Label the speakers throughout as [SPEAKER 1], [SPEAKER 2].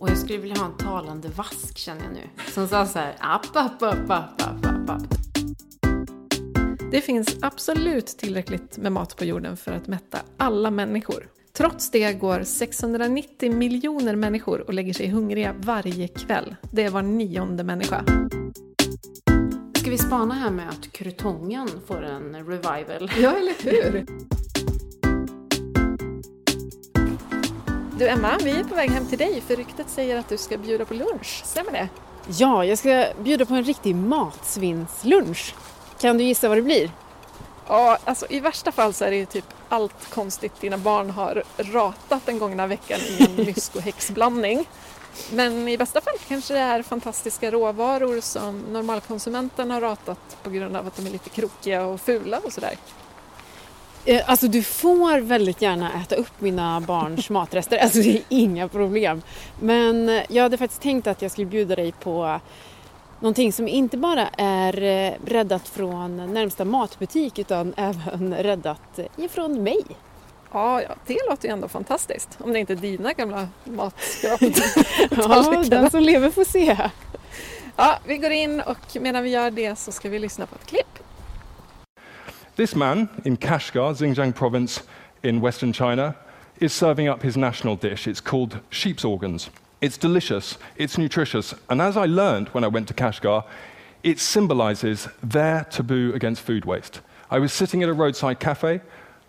[SPEAKER 1] Och jag skulle vilja ha en talande vask känner jag nu. Som sa så här, app, app, app, app, app, app, app.
[SPEAKER 2] Det finns absolut tillräckligt med mat på jorden för att mätta alla människor. Trots det går 690 miljoner människor och lägger sig hungriga varje kväll. Det är var nionde människa.
[SPEAKER 1] Ska vi spana här med att krutongen får en revival?
[SPEAKER 2] Ja, eller hur? Du Emma, vi är på väg hem till dig för ryktet säger att du ska bjuda på lunch. Stämmer det?
[SPEAKER 3] Ja, jag ska bjuda på en riktig matsvinnslunch. Kan du gissa vad det blir?
[SPEAKER 2] Ja, alltså i värsta fall så är det ju typ allt konstigt dina barn har ratat den gångna veckan i en mysko häxblandning. Men i bästa fall kanske det är fantastiska råvaror som normalkonsumenten har ratat på grund av att de är lite krokiga och fula och sådär.
[SPEAKER 3] Eh, Alltså du får väldigt gärna äta upp mina barns matrester, alltså det är inga problem. Men eh, jag hade faktiskt tänkt att jag skulle bjuda dig på någonting som inte bara är eh, räddat från närmsta matbutik utan även räddat ifrån mig.
[SPEAKER 2] Ja, ja, det låter ju ändå fantastiskt. Om det inte är dina gamla matskrap.
[SPEAKER 3] Ja, den som lever får se.
[SPEAKER 2] ja, vi går in och medan vi gör det så ska vi lyssna på ett klipp.
[SPEAKER 4] This man in Kashgar, Xinjiang province in western China, is serving up his national dish. It's called sheep's organs. It's delicious, it's nutritious, and as I learned when I went to Kashgar, it symbolizes their taboo against food waste. I was sitting at a roadside cafe,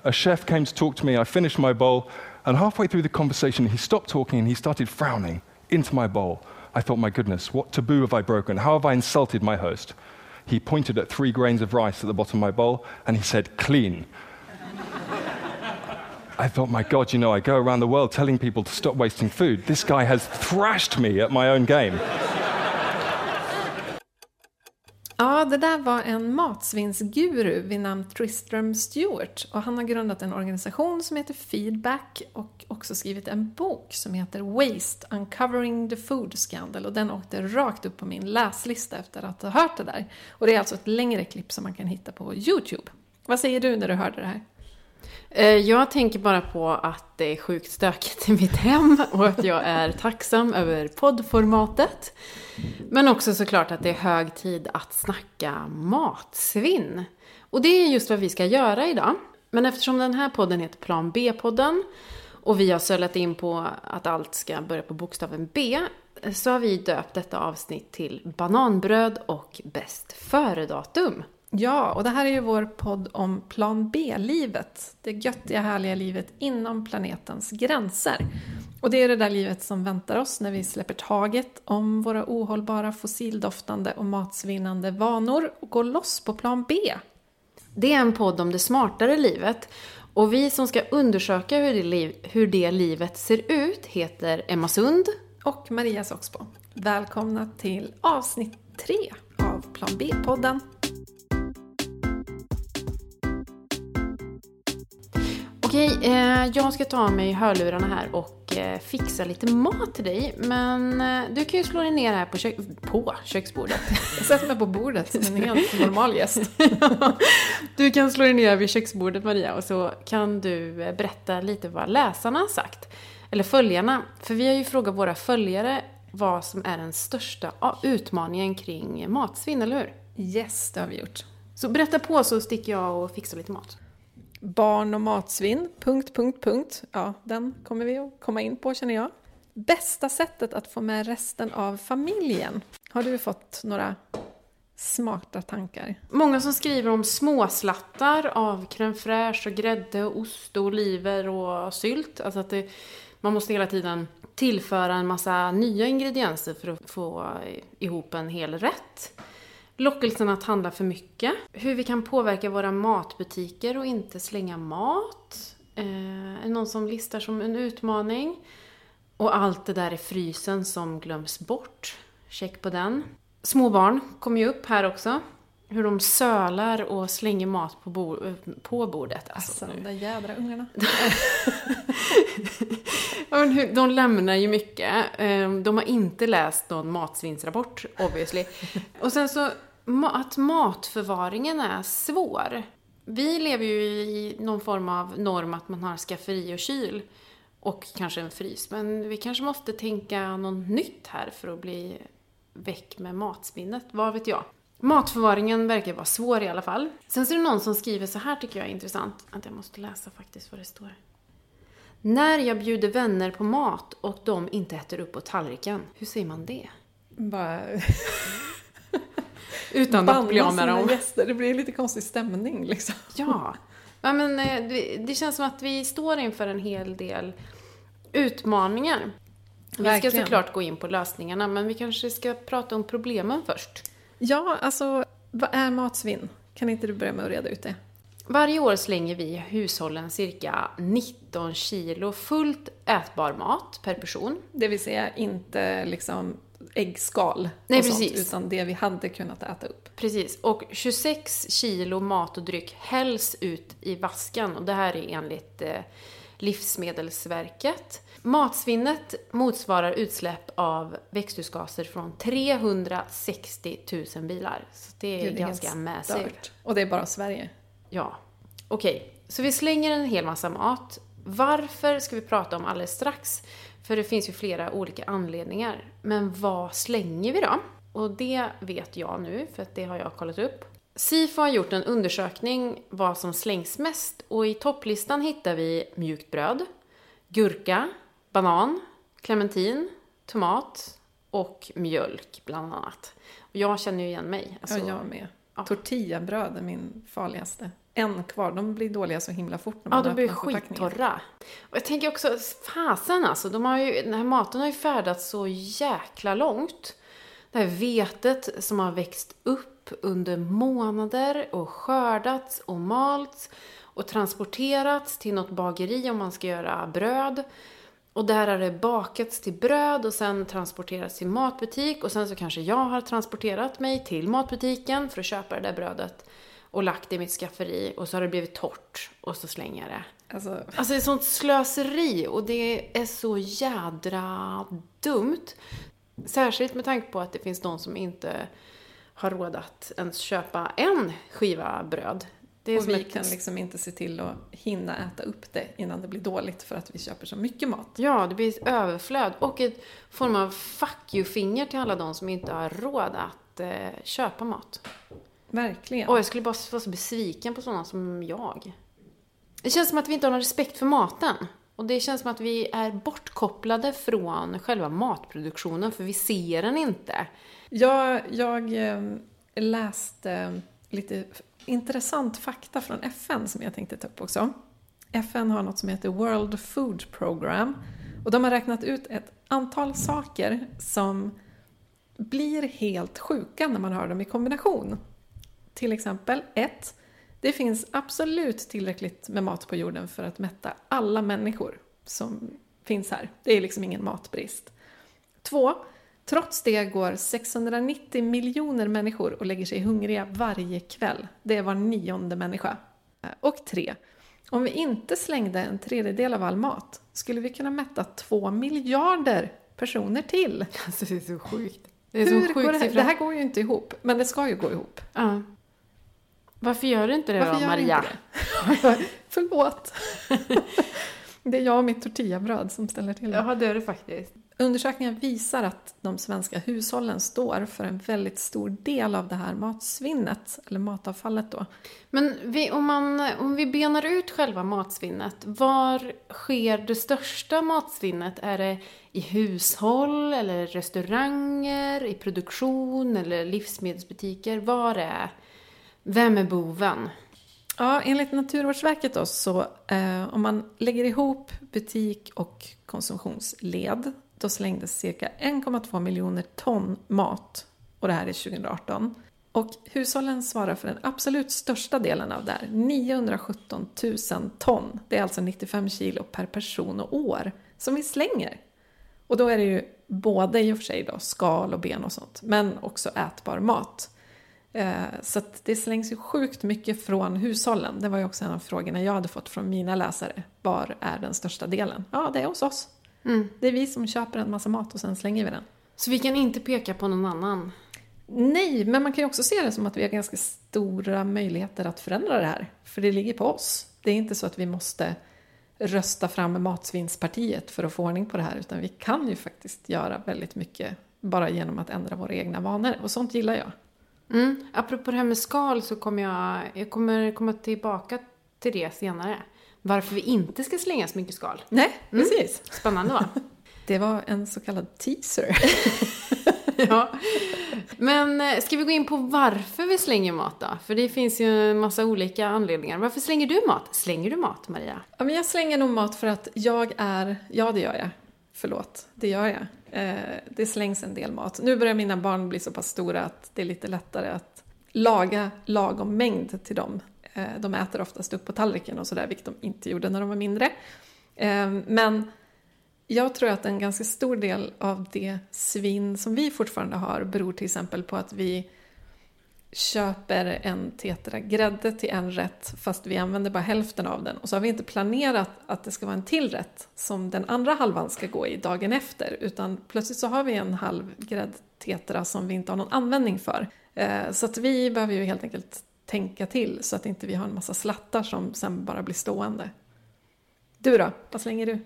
[SPEAKER 4] a chef came to talk to me, I finished my bowl, and halfway through the conversation, he stopped talking and he started frowning into my bowl. I thought, my goodness, what taboo have I broken? How have I insulted my host? He pointed at three grains of rice at the bottom of my bowl and he said, clean. I thought, my God, you know, I go around the world telling people to stop wasting food. This guy has thrashed me at my own game.
[SPEAKER 2] Ja, det där var en matsvinnsguru vid namn Tristram Stewart och han har grundat en organisation som heter Feedback och också skrivit en bok som heter Waste Uncovering the Food Scandal och den åkte rakt upp på min läslista efter att ha hört det där. Och det är alltså ett längre klipp som man kan hitta på Youtube. Vad säger du när du hörde det här?
[SPEAKER 1] Eh, jag tänker bara på att det är sjukt stökigt i mitt hem och att jag är tacksam över poddformatet. Men också såklart att det är hög tid att snacka matsvinn. Och det är just vad vi ska göra idag. Men eftersom den här podden heter Plan B-podden och vi har sölat in på att allt ska börja på bokstaven B så har vi döpt detta avsnitt till bananbröd och bäst före-datum.
[SPEAKER 2] Ja, och det här är ju vår podd om plan B-livet. Det göttiga, härliga livet inom planetens gränser. Och det är det där livet som väntar oss när vi släpper taget om våra ohållbara fossildoftande och matsvinnande vanor och går loss på plan B.
[SPEAKER 1] Det är en podd om det smartare livet. Och vi som ska undersöka hur det, liv, hur det livet ser ut heter Emma Sund.
[SPEAKER 2] Och Maria Soxbo. Välkomna till avsnitt tre av Plan B-podden.
[SPEAKER 1] Okej, eh, jag ska ta mig hörlurarna här och eh, fixa lite mat till dig. Men eh, du kan ju slå dig ner här på, kök på köksbordet.
[SPEAKER 2] Sätter mig på bordet som en helt normal gäst.
[SPEAKER 1] du kan slå dig ner vid köksbordet Maria och så kan du eh, berätta lite vad läsarna har sagt. Eller följarna. För vi har ju frågat våra följare vad som är den största utmaningen kring matsvinn, eller hur?
[SPEAKER 2] Yes, det har vi gjort.
[SPEAKER 1] Så berätta på så sticker jag och fixar lite mat.
[SPEAKER 2] Barn och matsvinn, punkt, punkt, punkt. Ja, den kommer vi att komma in på känner jag. Bästa sättet att få med resten av familjen. Har du fått några smarta tankar?
[SPEAKER 1] Många som skriver om småslattar av crème fraîche och grädde och ost och oliver och sylt. Alltså att det, man måste hela tiden tillföra en massa nya ingredienser för att få ihop en hel rätt. Lockelsen att handla för mycket. Hur vi kan påverka våra matbutiker och inte slänga mat. Eh, är någon som listar som en utmaning. Och allt det där i frysen som glöms bort. Check på den. Små barn kommer ju upp här också. Hur de sölar och slänger mat på, bo på bordet.
[SPEAKER 2] Alltså, de där jädra ungarna.
[SPEAKER 1] De lämnar ju mycket. Eh, De har inte läst någon matsvinnsrapport, obviously. Och sen så, att matförvaringen är svår. Vi lever ju i någon form av norm att man har skafferi och kyl. Och kanske en frys. Men vi kanske måste tänka något nytt här för att bli väck med matsvinnet. Vad vet jag? Matförvaringen verkar vara svår i alla fall. Sen så är det någon som skriver så här tycker jag är intressant. Att jag måste läsa faktiskt vad det står. När jag bjuder vänner på mat och de inte äter upp på tallriken, hur säger man det?
[SPEAKER 2] Bara
[SPEAKER 1] Utan att bli av med dem.
[SPEAKER 2] gäster. Det blir lite konstig stämning liksom.
[SPEAKER 1] Ja. ja men, eh, det, det känns som att vi står inför en hel del utmaningar. Vi ska
[SPEAKER 2] Verkligen.
[SPEAKER 1] såklart gå in på lösningarna, men vi kanske ska prata om problemen först.
[SPEAKER 2] Ja, alltså vad är matsvinn? Kan inte du börja med att reda ut det?
[SPEAKER 1] Varje år slänger vi i hushållen cirka 19 kilo fullt ätbar mat per person.
[SPEAKER 2] Det vill säga inte liksom äggskal
[SPEAKER 1] Nej,
[SPEAKER 2] och sånt,
[SPEAKER 1] precis.
[SPEAKER 2] utan det vi hade kunnat äta upp.
[SPEAKER 1] Precis, och 26 kilo mat och dryck hälls ut i vasken och det här är enligt eh, Livsmedelsverket. Matsvinnet motsvarar utsläpp av växthusgaser från 360 000 bilar. Så det är
[SPEAKER 2] Gud, det är
[SPEAKER 1] ganska
[SPEAKER 2] stört. Och det är bara Sverige.
[SPEAKER 1] Ja. Okej, så vi slänger en hel massa mat. Varför ska vi prata om alldeles strax. För det finns ju flera olika anledningar. Men vad slänger vi då? Och det vet jag nu, för att det har jag kollat upp. Sifo har gjort en undersökning vad som slängs mest och i topplistan hittar vi mjukt bröd, gurka, banan, clementin, tomat och mjölk bland annat. Och jag känner ju igen mig. Alltså,
[SPEAKER 2] ja, jag med.
[SPEAKER 1] ja.
[SPEAKER 2] Tortillabröd är min farligaste. En kvar, de blir dåliga så himla fort när
[SPEAKER 1] Ja,
[SPEAKER 2] man
[SPEAKER 1] de blir skittorra. Och jag tänker också, fasen alltså, de har ju, den här maten har ju färdats så jäkla långt. Det här vetet som har växt upp under månader och skördats och malts och transporterats till något bageri om man ska göra bröd. Och där har det bakats till bröd och sen transporterats till matbutik och sen så kanske jag har transporterat mig till matbutiken för att köpa det där brödet och lagt det i mitt skafferi och så har det blivit torrt och så slänger jag det.
[SPEAKER 2] Alltså,
[SPEAKER 1] Alltså det är sånt slöseri och det är så jädra dumt. Särskilt med tanke på att det finns de som inte har råd att ens köpa en skiva bröd. Det är
[SPEAKER 2] och vi
[SPEAKER 1] ett-
[SPEAKER 2] kan liksom inte se till att hinna äta upp det innan det blir dåligt för att vi köper så mycket mat.
[SPEAKER 1] Ja, det blir ett överflöd och ett form av fuck you-finger till alla de som inte har råd att eh, köpa mat.
[SPEAKER 2] Verkligen.
[SPEAKER 1] Och jag skulle bara vara så besviken på sådana som jag. Det känns som att vi inte har någon respekt för maten. Och det känns som att vi är bortkopplade från själva matproduktionen, för vi ser den inte.
[SPEAKER 2] Jag, jag eh, läste lite f- intressant fakta från FN som jag tänkte ta upp också. FN har något som heter World Food Program och de har räknat ut ett antal saker som blir helt sjuka när man har dem i kombination. Till exempel 1. Det finns absolut tillräckligt med mat på jorden för att mätta alla människor som finns här. Det är liksom ingen matbrist. 2. Trots det går 690 miljoner människor och lägger sig hungriga varje kväll. Det är var nionde människa. Och 3. Om vi inte slängde en tredjedel av all mat skulle vi kunna mätta 2 miljarder personer till.
[SPEAKER 1] Alltså det är så sjukt. Det är
[SPEAKER 2] Hur
[SPEAKER 1] så sjukt
[SPEAKER 2] går det,
[SPEAKER 1] siffra.
[SPEAKER 2] det här går ju inte ihop, men det ska ju gå ihop.
[SPEAKER 1] Ja. Varför gör du inte det
[SPEAKER 2] Varför
[SPEAKER 1] då,
[SPEAKER 2] gör
[SPEAKER 1] Maria?
[SPEAKER 2] inte det? Förlåt. det är jag och mitt tortillabröd som ställer till det.
[SPEAKER 1] Ja, det är det faktiskt.
[SPEAKER 2] Undersökningar visar att de svenska hushållen står för en väldigt stor del av det här matsvinnet, eller matavfallet då.
[SPEAKER 1] Men vi, om, man, om vi benar ut själva matsvinnet, var sker det största matsvinnet? Är det i hushåll, eller restauranger, i produktion eller livsmedelsbutiker? Var är... Vem är boven?
[SPEAKER 2] Ja, enligt Naturvårdsverket då, så eh, om man lägger ihop butik och konsumtionsled, då slängdes cirka 1,2 miljoner ton mat. Och det här är 2018. Och hushållen svarar för den absolut största delen av det här, 917 000 ton. Det är alltså 95 kilo per person och år som vi slänger. Och då är det ju både i och för sig då skal och ben och sånt, men också ätbar mat. Eh, Så att det slängs ju sjukt mycket från hushållen. Det var ju också en av frågorna jag hade fått från mina läsare. Var är den största delen? Ja, det är hos oss.
[SPEAKER 1] Mm.
[SPEAKER 2] Det är vi som köper en massa mat och sen slänger vi den.
[SPEAKER 1] Så vi kan inte peka på någon annan?
[SPEAKER 2] Nej, men man kan ju också se det som att vi har ganska stora möjligheter att förändra det här. För det ligger på oss. Det är inte så att vi måste rösta fram matsvinnspartiet för att få ordning på det här utan vi kan ju faktiskt göra väldigt mycket bara genom att ändra våra egna vanor och sånt gillar jag.
[SPEAKER 1] Mm. Apropå det här med skal så kommer jag, jag kommer komma tillbaka till det senare. Varför vi inte ska slänga så mycket skal.
[SPEAKER 2] Nej, precis.
[SPEAKER 1] Spännande va?
[SPEAKER 2] Det var en så kallad teaser.
[SPEAKER 1] ja. Men eh, ska vi gå in på varför vi slänger mat då? För det finns ju en massa olika anledningar. Varför slänger du mat? Slänger du mat, Maria?
[SPEAKER 2] Ja, men jag slänger nog mat för att jag är, ja det gör jag. Förlåt, det gör jag. Eh, det slängs en del mat. Nu börjar mina barn bli så pass stora att det är lite lättare att laga lagom mängd till dem. Eh, de äter oftast upp på tallriken och sådär, vilket de inte gjorde när de var mindre. Eh, men jag tror att en ganska stor del av det svinn som vi fortfarande har beror till exempel på att vi köper en tetra grädde till en rätt fast vi använder bara hälften av den och så har vi inte planerat att det ska vara en till rätt som den andra halvan ska gå i dagen efter utan plötsligt så har vi en halv gräddtetra som vi inte har någon användning för. Eh, så att vi behöver ju helt enkelt tänka till så att inte vi har en massa slattar som sen bara blir stående. Du då? Vad slänger du?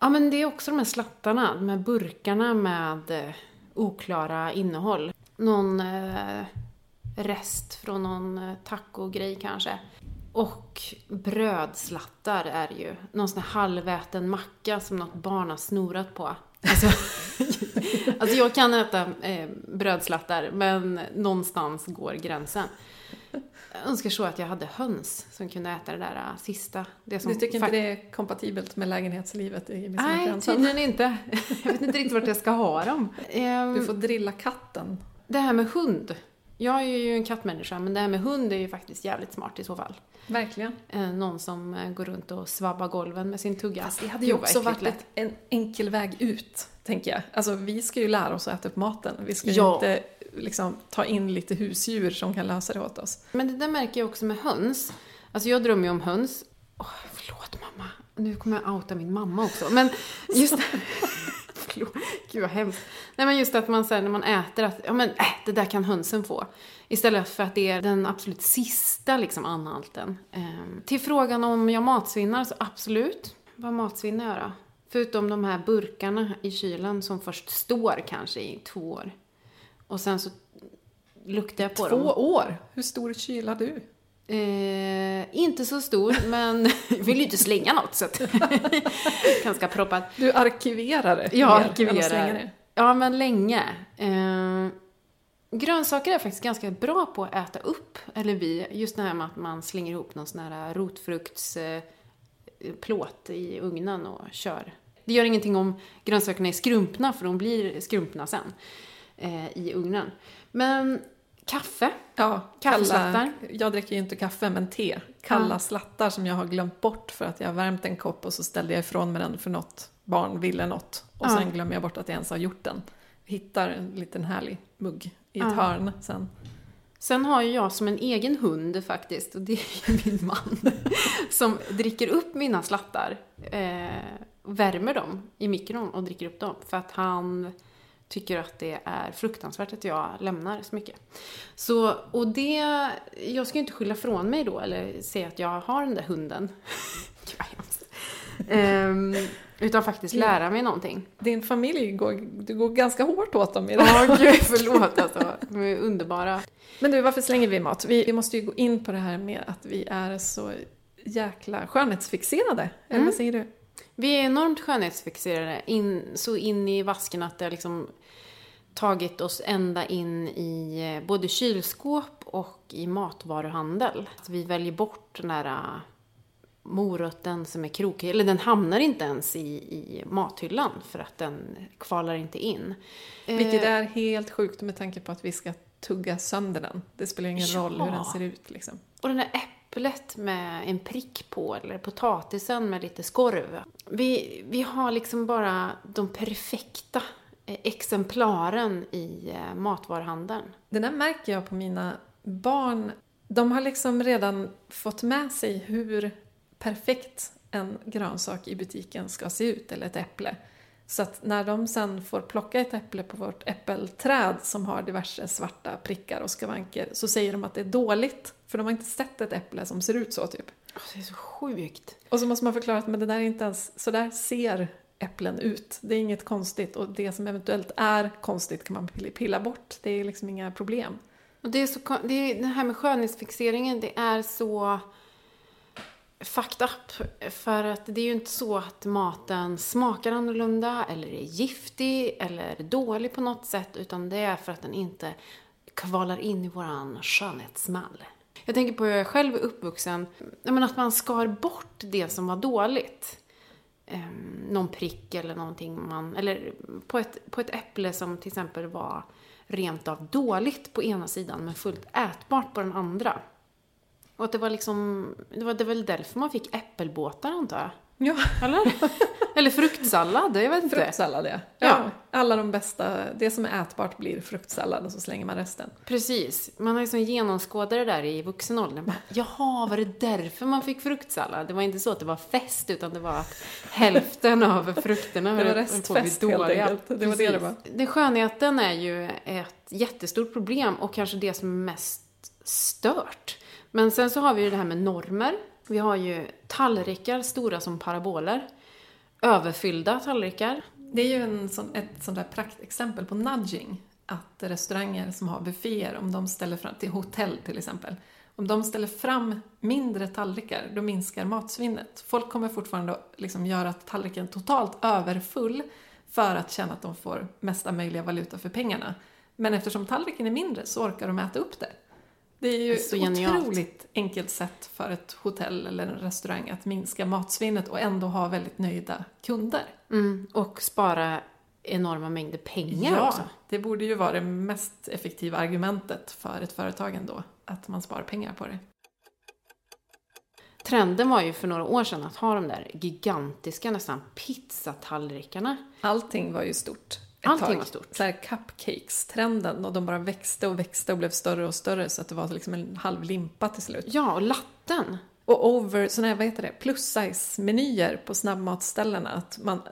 [SPEAKER 1] Ja, men det är också de här slattarna, de här burkarna med eh, oklara innehåll. Någon eh, rest från någon eh, tacogrej kanske. Och brödslattar är ju. Någon sån här halväten macka som något barn har snorat på. Alltså, alltså jag kan äta eh, brödslattar, men någonstans går gränsen. Jag önskar så att jag hade höns som kunde äta det där äh, sista. Det som
[SPEAKER 2] du tycker inte det är kompatibelt med lägenhetslivet i
[SPEAKER 1] Nej, tydligen inte. Jag vet inte riktigt vart jag ska ha dem.
[SPEAKER 2] Ehm, du får drilla katten.
[SPEAKER 1] Det här med hund. Jag är ju en kattmänniska, men det här med hund är ju faktiskt jävligt smart i så fall.
[SPEAKER 2] Verkligen.
[SPEAKER 1] Eh, någon som eh, går runt och svabbar golven med sin tugga.
[SPEAKER 2] Fast det hade ju också varit ett, en enkel väg ut, tänker jag. Alltså vi ska ju lära oss att äta upp maten. Vi ska ja. ju inte liksom, ta in lite husdjur som kan lösa det åt oss.
[SPEAKER 1] Men det där märker jag också med höns. Alltså jag drömmer ju om höns. Oh, förlåt mamma. Nu kommer jag outa min mamma också. Men just Förlåt. Gud vad hemskt. Nej men just att man säger när man äter att, ja men äh, det där kan hönsen få. Istället för att det är den absolut sista liksom anhalten. Ehm, till frågan om jag matsvinnar, så absolut. Vad matsvinnar jag då? Förutom de här burkarna i kylen som först står kanske i två år. Och sen så luktar jag på
[SPEAKER 2] två
[SPEAKER 1] dem.
[SPEAKER 2] Två år? Hur stor kyl har du?
[SPEAKER 1] Eh, inte så stor, men jag vill ju inte slänga något så att ganska proppat.
[SPEAKER 2] Du arkiverar det?
[SPEAKER 1] Jag arkiverar. Det. Ja, men länge. Eh, grönsaker är faktiskt ganska bra på att äta upp, eller vi. Just det här med att man slänger ihop någon sån här rotfruktsplåt eh, i ugnen och kör. Det gör ingenting om grönsakerna är skrumpna, för de blir skrumpna sen eh, i ugnen. Men Kaffe?
[SPEAKER 2] Ja, kalla, jag dricker ju inte kaffe men te. Kalla ja. slattar som jag har glömt bort för att jag har värmt en kopp och så ställde jag ifrån mig den för något barn ville något. Och ja. sen glömmer jag bort att jag ens har gjort den. Hittar en liten härlig mugg i ett ja. hörn sen.
[SPEAKER 1] Sen har ju jag som en egen hund faktiskt, och det är ju min man, som dricker upp mina slattar. Eh, värmer dem i mikron och dricker upp dem. För att han tycker att det är fruktansvärt att jag lämnar så mycket. Så, och det, jag ska ju inte skylla från mig då eller säga att jag har den där hunden. Um, utan faktiskt lära mig någonting.
[SPEAKER 2] Din familj går, du går ganska hårt åt dem i det
[SPEAKER 1] Ja, gud förlåt alltså. De är underbara.
[SPEAKER 2] Men du, varför slänger vi mat? Vi, vi måste ju gå in på det här med att vi är så jäkla skönhetsfixerade. Mm. Eller vad mm. säger du?
[SPEAKER 1] Vi är enormt skönhetsfixerade, in, så in i vasken att det liksom tagit oss ända in i eh, både kylskåp och i matvaruhandel. Så vi väljer bort den där eh, morötten som är krokig, eller den hamnar inte ens i, i mathyllan för att den kvalar inte in.
[SPEAKER 2] Vilket eh, är helt sjukt med tanke på att vi ska tugga sönder den. Det spelar ingen ja. roll hur den ser ut liksom.
[SPEAKER 1] Och den där äpplet med en prick på, eller potatisen med lite skorv. Vi, vi har liksom bara de perfekta exemplaren i eh, matvaruhandeln.
[SPEAKER 2] Det där märker jag på mina barn. De har liksom redan fått med sig hur perfekt en grönsak i butiken ska se ut, eller ett äpple. Så att när de sen får plocka ett äpple på vårt äppelträd som har diverse svarta prickar och skavanker så säger de att det är dåligt. För de har inte sett ett äpple som ser ut så typ.
[SPEAKER 1] Det är så sjukt.
[SPEAKER 2] Och så måste man förklara att men det där är inte ens, så där ser äpplen ut. Det är inget konstigt och det som eventuellt är konstigt kan man pilla bort. Det är liksom inga problem.
[SPEAKER 1] Och det, är så, det, är, det här med skönhetsfixeringen, det är så fucked up. För att det är ju inte så att maten smakar annorlunda eller är giftig eller dålig på något sätt. Utan det är för att den inte kvalar in i våran skönhetsmall. Jag tänker på hur jag själv är uppvuxen. Jag menar att man skar bort det som var dåligt. Ehm, någon prick eller någonting man... Eller på ett, på ett äpple som till exempel var rent av dåligt på ena sidan men fullt ätbart på den andra. Och att det var liksom... Det var, det var väl därför man fick äppelbåtar antar jag?
[SPEAKER 2] Ja,
[SPEAKER 1] Eller? eller fruktsallad, jag vet inte.
[SPEAKER 2] fruktsallad ja.
[SPEAKER 1] Ja.
[SPEAKER 2] ja. Alla de bästa, det som är ätbart blir fruktsallad och så slänger man resten.
[SPEAKER 1] Precis. Man har liksom genomskådat det där i vuxen ålder. Bara, Jaha, var det därför man fick fruktsallad? Det var inte så att det var fest, utan det var att hälften av frukterna
[SPEAKER 2] Det var restfest helt enkelt. Det var det det var.
[SPEAKER 1] Den skönheten är ju ett jättestort problem och kanske det som är mest stört. Men sen så har vi ju det här med normer. Vi har ju tallrikar stora som paraboler. Överfyllda tallrikar.
[SPEAKER 2] Det är ju en sån, ett sånt där praktexempel på nudging. Att restauranger som har bufféer, om de ställer fram, till hotell till exempel, om de ställer fram mindre tallrikar, då minskar matsvinnet. Folk kommer fortfarande att liksom göra tallriken totalt överfull för att känna att de får mesta möjliga valuta för pengarna. Men eftersom tallriken är mindre så orkar de äta upp det. Det är ju ett
[SPEAKER 1] genialt.
[SPEAKER 2] otroligt enkelt sätt för ett hotell eller en restaurang att minska matsvinnet och ändå ha väldigt nöjda kunder.
[SPEAKER 1] Mm, och spara enorma mängder pengar
[SPEAKER 2] ja,
[SPEAKER 1] också.
[SPEAKER 2] det borde ju vara det mest effektiva argumentet för ett företag ändå, att man sparar pengar på det.
[SPEAKER 1] Trenden var ju för några år sedan att ha de där gigantiska, nästan pizzatallrikarna.
[SPEAKER 2] Allting var ju stort.
[SPEAKER 1] Allting
[SPEAKER 2] tag.
[SPEAKER 1] var stort.
[SPEAKER 2] Så här cupcakes-trenden och de bara växte och växte och blev större och större så att det var liksom en halv limpa till slut.
[SPEAKER 1] Ja, och latten.
[SPEAKER 2] Och over, såna här, vad heter det, plus size-menyer på snabbmatsställena. Att man,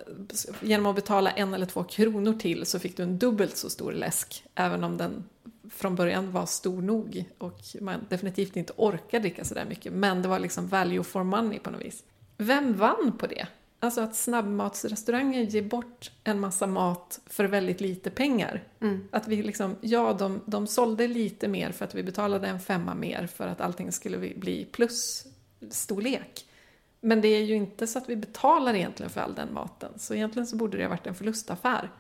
[SPEAKER 2] genom att betala en eller två kronor till så fick du en dubbelt så stor läsk. Även om den från början var stor nog och man definitivt inte orkade dricka sådär mycket. Men det var liksom value for money på något vis. Vem vann på det? Alltså att snabbmatsrestauranger ger bort en massa mat för väldigt lite pengar. Att vi liksom, ja de, de sålde lite mer för att vi betalade en femma mer för att allting skulle bli plusstorlek. Men det är ju inte så att vi betalar egentligen för all den maten. Så egentligen så borde det ha varit en förlustaffär.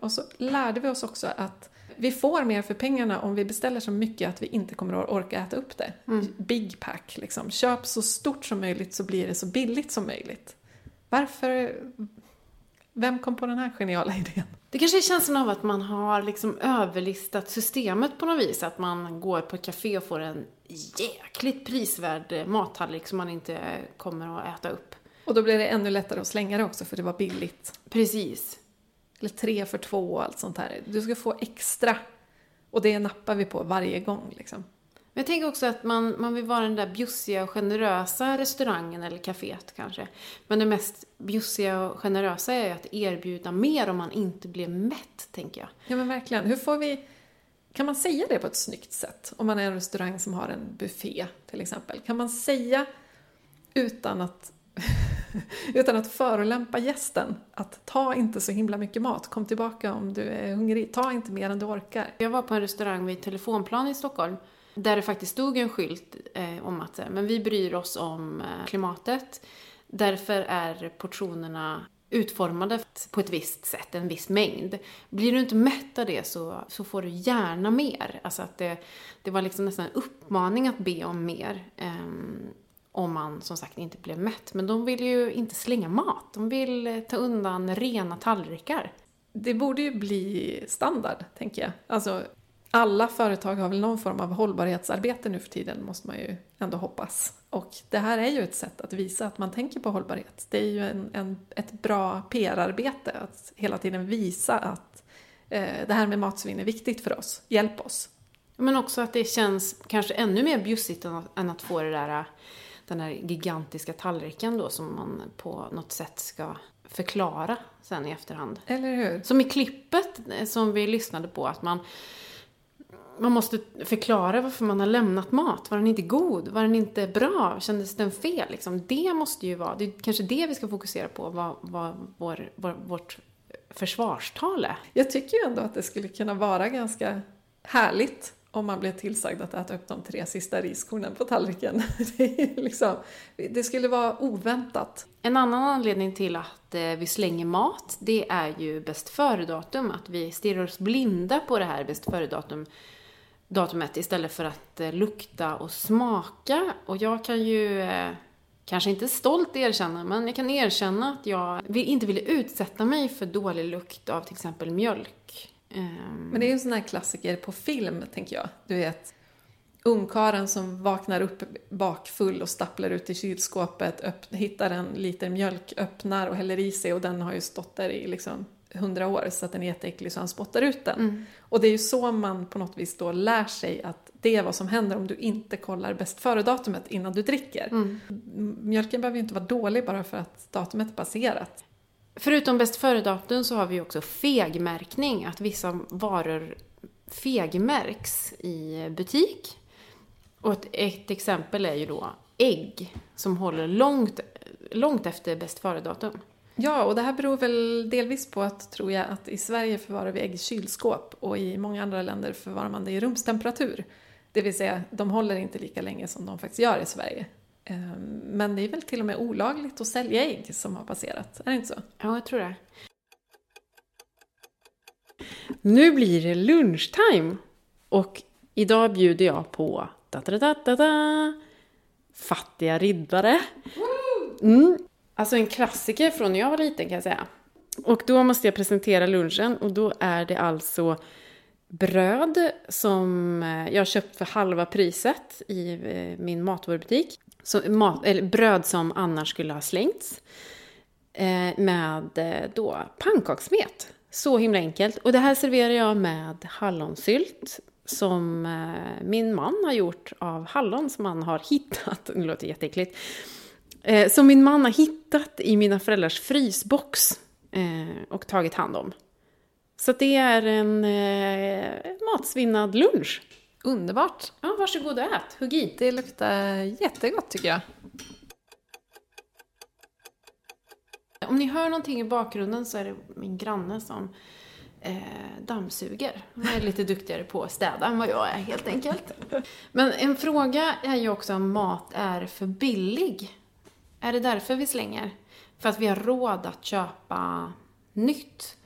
[SPEAKER 2] Och så lärde vi oss också att vi får mer för pengarna om vi beställer så mycket att vi inte kommer att orka äta upp det. Big pack liksom. Köp så stort som möjligt så blir det så billigt som möjligt. Varför... Vem kom på den här geniala idén?
[SPEAKER 1] Det kanske är känslan av att man har liksom överlistat systemet på något vis. Att man går på ett café och får en jäkligt prisvärd mattallrik som man inte kommer att äta upp.
[SPEAKER 2] Och då blir det ännu lättare att slänga det också för det var billigt.
[SPEAKER 1] Precis.
[SPEAKER 2] Eller tre för två och allt sånt här. Du ska få extra. Och det nappar vi på varje gång liksom.
[SPEAKER 1] Men jag tänker också att man, man vill vara den där bjussiga och generösa restaurangen eller kaféet kanske. Men det mest bjussiga och generösa är ju att erbjuda mer om man inte blir mätt, tänker jag.
[SPEAKER 2] Ja men verkligen. Hur får vi... Kan man säga det på ett snyggt sätt? Om man är en restaurang som har en buffé till exempel. Kan man säga utan att, utan att förolämpa gästen att ta inte så himla mycket mat. Kom tillbaka om du är hungrig. Ta inte mer än du orkar.
[SPEAKER 1] Jag var på en restaurang vid Telefonplan i Stockholm där det faktiskt stod en skylt eh, om att eh, men vi bryr oss om eh, klimatet. Därför är portionerna utformade på ett visst sätt, en viss mängd. Blir du inte mätt av det så, så får du gärna mer. Alltså att det, det var liksom nästan en uppmaning att be om mer. ehm, om man som sagt inte blev mätt. Men de vill ju inte slänga mat. De vill eh, ta undan rena tallrikar.
[SPEAKER 2] Det borde ju bli standard, tänker jag. Alltså, alla företag har väl någon form av hållbarhetsarbete nu för tiden, måste man ju ändå hoppas. Och det här är ju ett sätt att visa att man tänker på hållbarhet. Det är ju en, en, ett bra PR-arbete att hela tiden visa att eh, det här med matsvinn är viktigt för oss. Hjälp oss.
[SPEAKER 1] Men också att det känns kanske ännu mer bjussigt än att, än att få det där, den här gigantiska tallriken då som man på något sätt ska förklara sen i efterhand.
[SPEAKER 2] Eller hur?
[SPEAKER 1] Som i klippet eh, som vi lyssnade på, att man man måste förklara varför man har lämnat mat. Var den inte god? Var den inte bra? Kändes den fel? Liksom? Det måste ju vara, det är kanske det vi ska fokusera på, vad, vad vår, vår, vårt försvarstal är.
[SPEAKER 2] Jag tycker ju ändå att det skulle kunna vara ganska härligt om man blev tillsagd att äta upp de tre sista riskornen på tallriken. Det, liksom, det skulle vara oväntat.
[SPEAKER 1] En annan anledning till att eh, vi slänger mat, det är ju bäst före-datum. Att vi stirrar oss blinda på det här bäst före-datum datumet istället för att eh, lukta och smaka. Och jag kan ju eh, kanske inte stolt erkänna, men jag kan erkänna att jag vill, inte ville utsätta mig för dålig lukt av till exempel mjölk. Ehm.
[SPEAKER 2] Men det är ju en sån här klassiker på film, tänker jag. Du vet, ungkaren som vaknar upp bakfull och stapplar ut i kylskåpet, öpp, hittar en liter mjölk, öppnar och häller i sig och den har ju stått där i liksom hundra år så att den är jätteäcklig så han spottar ut den.
[SPEAKER 1] Mm.
[SPEAKER 2] Och det är ju så man på något vis då lär sig att det är vad som händer om du inte kollar bäst före-datumet innan du dricker.
[SPEAKER 1] Mm.
[SPEAKER 2] Mjölken behöver ju inte vara dålig bara för att datumet är passerat.
[SPEAKER 1] Förutom bäst före-datum så har vi också fegmärkning, att vissa varor fegmärks i butik. Och ett, ett exempel är ju då ägg som håller långt, långt efter bäst före-datum.
[SPEAKER 2] Ja, och det här beror väl delvis på att, tror jag, att i Sverige förvarar vi ägg i kylskåp och i många andra länder förvarar man det i rumstemperatur. Det vill säga, de håller inte lika länge som de faktiskt gör i Sverige. Ehm, Men det är väl till och med olagligt att sälja ägg som har passerat, är det inte så?
[SPEAKER 1] Ja, jag tror det. Nu blir det lunchtime! Och idag bjuder jag på da, da, da, da, da, fattiga riddare. Mm. Alltså en klassiker från när jag var liten kan jag säga. Och då måste jag presentera lunchen och då är det alltså bröd som eh, jag har köpt för halva priset i eh, min matvarubutik. Så, mat, eller bröd som annars skulle ha slängts. Eh, med då pannkakssmet. Så himla enkelt. Och det här serverar jag med hallonsylt som min man har gjort av hallon som han har hittat. Det låter jätteäckligt. Eh, som min man har hittat i mina föräldrars frysbox eh, och tagit hand om. Så det är en eh, matsvinnad lunch.
[SPEAKER 2] Underbart!
[SPEAKER 1] Ja, varsågod och ät. Hugg i.
[SPEAKER 2] Det luktar jättegott tycker jag.
[SPEAKER 1] Om ni hör någonting i bakgrunden så är det min granne som eh, dammsuger. Han är lite duktigare på att städa än vad jag är helt enkelt. Men en fråga är ju också om mat är för billig. Är det därför vi slänger? För att vi har råd att köpa nytt?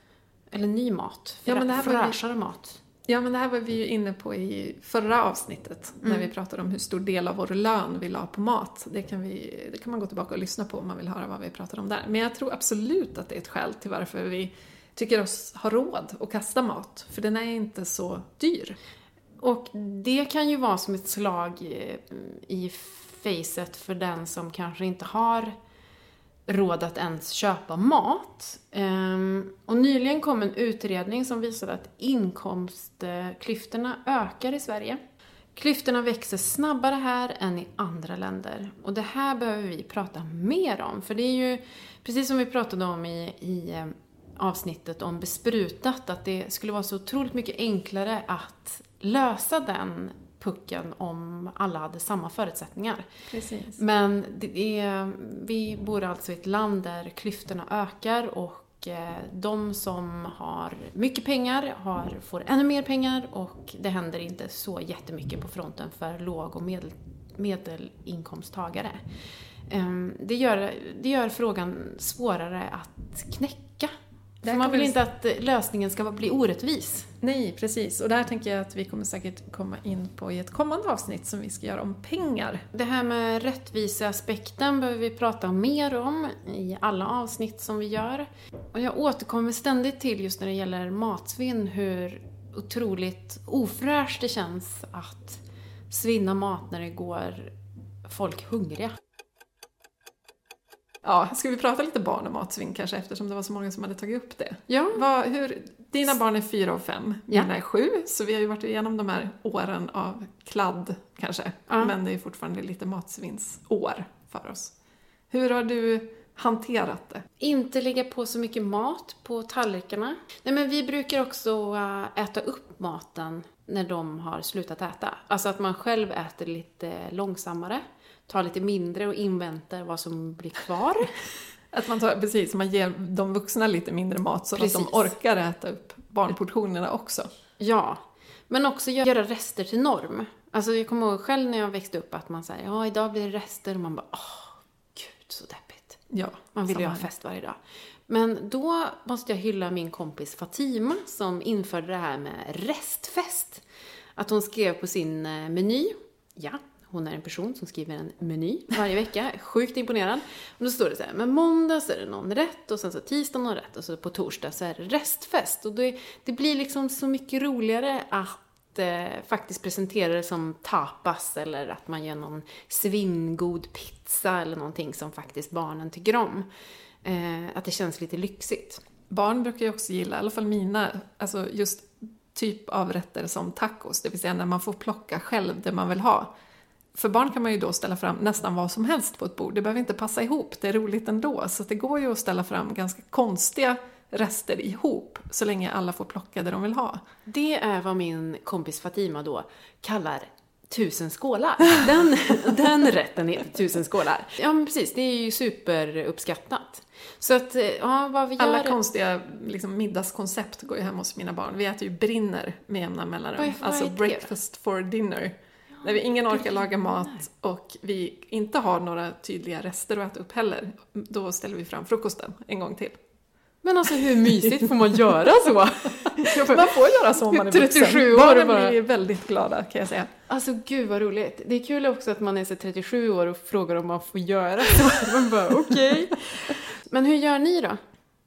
[SPEAKER 1] Eller ny mat?
[SPEAKER 2] Ja, men det här
[SPEAKER 1] Fräschare mat?
[SPEAKER 2] Ja, men det här var vi ju inne på i förra avsnittet när vi pratade om hur stor del av vår lön vi la på mat. Det kan, vi, det kan man gå tillbaka och lyssna på om man vill höra vad vi pratade om där. Men jag tror absolut att det är ett skäl till varför vi tycker oss ha råd att kasta mat. För den är inte så dyr.
[SPEAKER 1] Och det kan ju vara som ett slag i facet för den som kanske inte har råd att ens köpa mat. Ehm, och nyligen kom en utredning som visade att inkomstklyftorna ökar i Sverige. Klyftorna växer snabbare här än i andra länder. Och det här behöver vi prata mer om. För det är ju, precis som vi pratade om i, i eh, avsnittet om besprutat, att det skulle vara så otroligt mycket enklare att lösa den pucken om alla hade samma förutsättningar.
[SPEAKER 2] Precis.
[SPEAKER 1] Men är, vi bor alltså i ett land där klyftorna ökar och eh, de som har mycket pengar har, får ännu mer pengar och det händer inte så jättemycket på fronten för låg och medel, medelinkomsttagare. Ehm, Det gör, det gör frågan svårare att knäcka. För man vill
[SPEAKER 2] vi-
[SPEAKER 1] inte att eh, lösningen ska bli orättvis.
[SPEAKER 2] Nej, precis. Och det här tänker jag att vi kommer säkert komma in på i ett kommande avsnitt som vi ska göra om pengar.
[SPEAKER 1] Det här med rättviseaspekten behöver vi prata mer om i alla avsnitt som vi gör. Och jag återkommer ständigt till just när det gäller matsvinn hur otroligt ofräscht det känns att svinna mat när det går folk hungriga.
[SPEAKER 2] Ja, ska vi prata lite barn och matsvinn kanske eftersom det var så många som hade tagit upp det?
[SPEAKER 1] Ja,
[SPEAKER 2] Vad, hur, dina barn är fyra och fem,
[SPEAKER 1] Ja.
[SPEAKER 2] mina är sju, så vi har ju varit igenom de här åren av kladd kanske.
[SPEAKER 1] Ja.
[SPEAKER 2] Men det är fortfarande lite matsvinnsår för oss. Hur har du hanterat det?
[SPEAKER 1] inte lägga på så mycket mat på tallrikarna. Nej men vi brukar också äh, äta upp maten när de har slutat äta. Alltså att man själv äter lite långsammare, tar lite mindre och inväntar vad som blir kvar.
[SPEAKER 2] Att man tar, precis, man ger de vuxna lite mindre mat så
[SPEAKER 1] Precis.
[SPEAKER 2] att de orkar äta upp barnportionerna också.
[SPEAKER 1] Ja, men också gö- göra rester till norm. Alltså jag kommer ihåg själv när jag växte upp att man säger ja idag blir det rester och man bara åh, gud så deppigt.
[SPEAKER 2] Ja,
[SPEAKER 1] Man vill ju ha fest varje dag. Men då måste jag hylla min kompis Fatima som införde det här med restfest. Att hon skrev på sin eh, meny, ja, hon är en person som skriver en meny varje vecka, sjukt imponerad. Och då står det så här, men måndag så är det någon rätt och sen så tisdag någon rätt och så på torsdag så är det restfest. Och det, det blir liksom så mycket roligare att eh, faktiskt presentera det som tapas eller att man gör någon svingod pizza eller någonting som faktiskt barnen tycker om. Eh, att det känns lite lyxigt.
[SPEAKER 2] Barn brukar ju också gilla, i alla fall mina, alltså just typ av rätter som tacos, det vill säga när man får plocka själv det man vill ha. För barn kan man ju då ställa fram nästan vad som helst på ett bord, det behöver inte passa ihop, det är roligt ändå. Så det går ju att ställa fram ganska konstiga rester ihop, så länge alla får plocka det de vill ha.
[SPEAKER 1] Det är vad min kompis Fatima då kallar tusen skålar. Den, den rätten heter tusen skålar. Ja men precis, det är ju superuppskattat. Så att, eh, ja vad vi gör...
[SPEAKER 2] Alla konstiga liksom, middagskoncept går ju hem hos mina barn. Vi äter ju brinner med jämna mellanrum.
[SPEAKER 1] är-
[SPEAKER 2] Alltså breakfast for dinner. När vi ingen orkar laga mat och vi inte har några tydliga rester att äta upp heller, då ställer vi fram frukosten en gång till.
[SPEAKER 1] Men alltså hur mysigt får man göra så?
[SPEAKER 2] Man får göra så om man är vuxen.
[SPEAKER 1] 37 år
[SPEAKER 2] Barnen
[SPEAKER 1] bara.
[SPEAKER 2] blir väldigt glada kan jag säga.
[SPEAKER 1] Alltså gud vad roligt. Det är kul också att man är så 37 år och frågar om man får göra så. Man bara okej. Men hur gör ni då?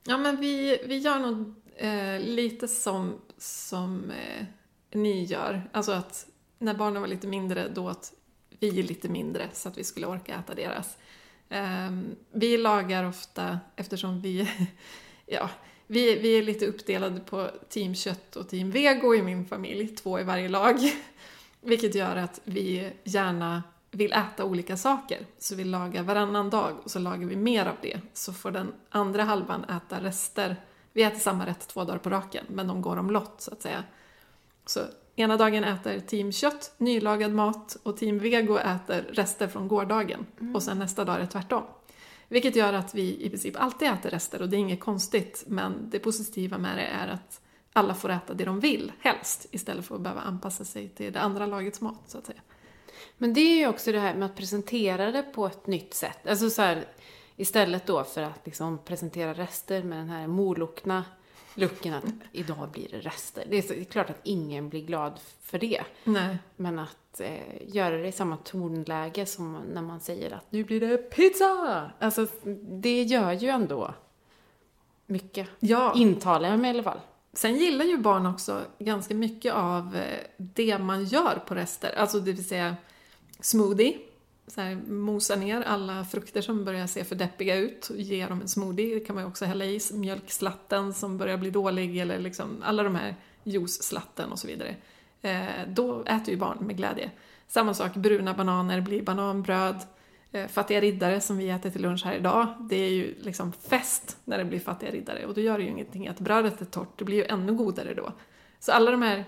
[SPEAKER 2] Ja men vi, vi gör nog eh, lite som, som eh, ni gör. Alltså att när barnen var lite mindre då åt vi lite mindre så att vi skulle orka äta deras. Ehm, vi lagar ofta, eftersom vi, ja, vi, vi är lite uppdelade på team kött och team vego i min familj, två i varje lag. Vilket gör att vi gärna vill äta olika saker. Så vi lagar varannan dag och så lagar vi mer av det. Så får den andra halvan äta rester. Vi äter samma rätt två dagar på raken, men de går omlott, så att säga. Så ena dagen äter team kött nylagad mat och team vego äter rester från gårdagen. Och sen nästa dag är det tvärtom. Vilket gör att vi i princip alltid äter rester och det är inget konstigt. Men det positiva med det är att alla får äta det de vill, helst. Istället för att behöva anpassa sig till det andra lagets mat, så att säga.
[SPEAKER 1] Men det är ju också det här med att presentera det på ett nytt sätt. Alltså så här, istället då för att liksom presentera rester med den här molokna looken att idag blir det rester. Det är, så, det är klart att ingen blir glad för det.
[SPEAKER 2] Nej.
[SPEAKER 1] Men att eh, göra det i samma tonläge som när man säger att nu blir det pizza! Alltså det gör ju ändå mycket.
[SPEAKER 2] Ja,
[SPEAKER 1] Intalar jag mig i alla fall.
[SPEAKER 2] Sen gillar ju barn också ganska mycket av eh, det man gör på rester. Alltså det vill säga smoothie. Så här, mosa ner alla frukter som börjar se för deppiga ut och ge dem en smoothie. Det kan man ju också hälla i. Mjölkslatten som börjar bli dålig eller liksom alla de här juiceslatten och så vidare. Eh, då äter ju barn med glädje. Samma sak, bruna bananer blir bananbröd. Eh, fattiga riddare som vi äter till lunch här idag, det är ju liksom fest när det blir fattiga riddare. Och då gör det ju ingenting att brödet är torrt, det blir ju ännu godare då. Så alla de här,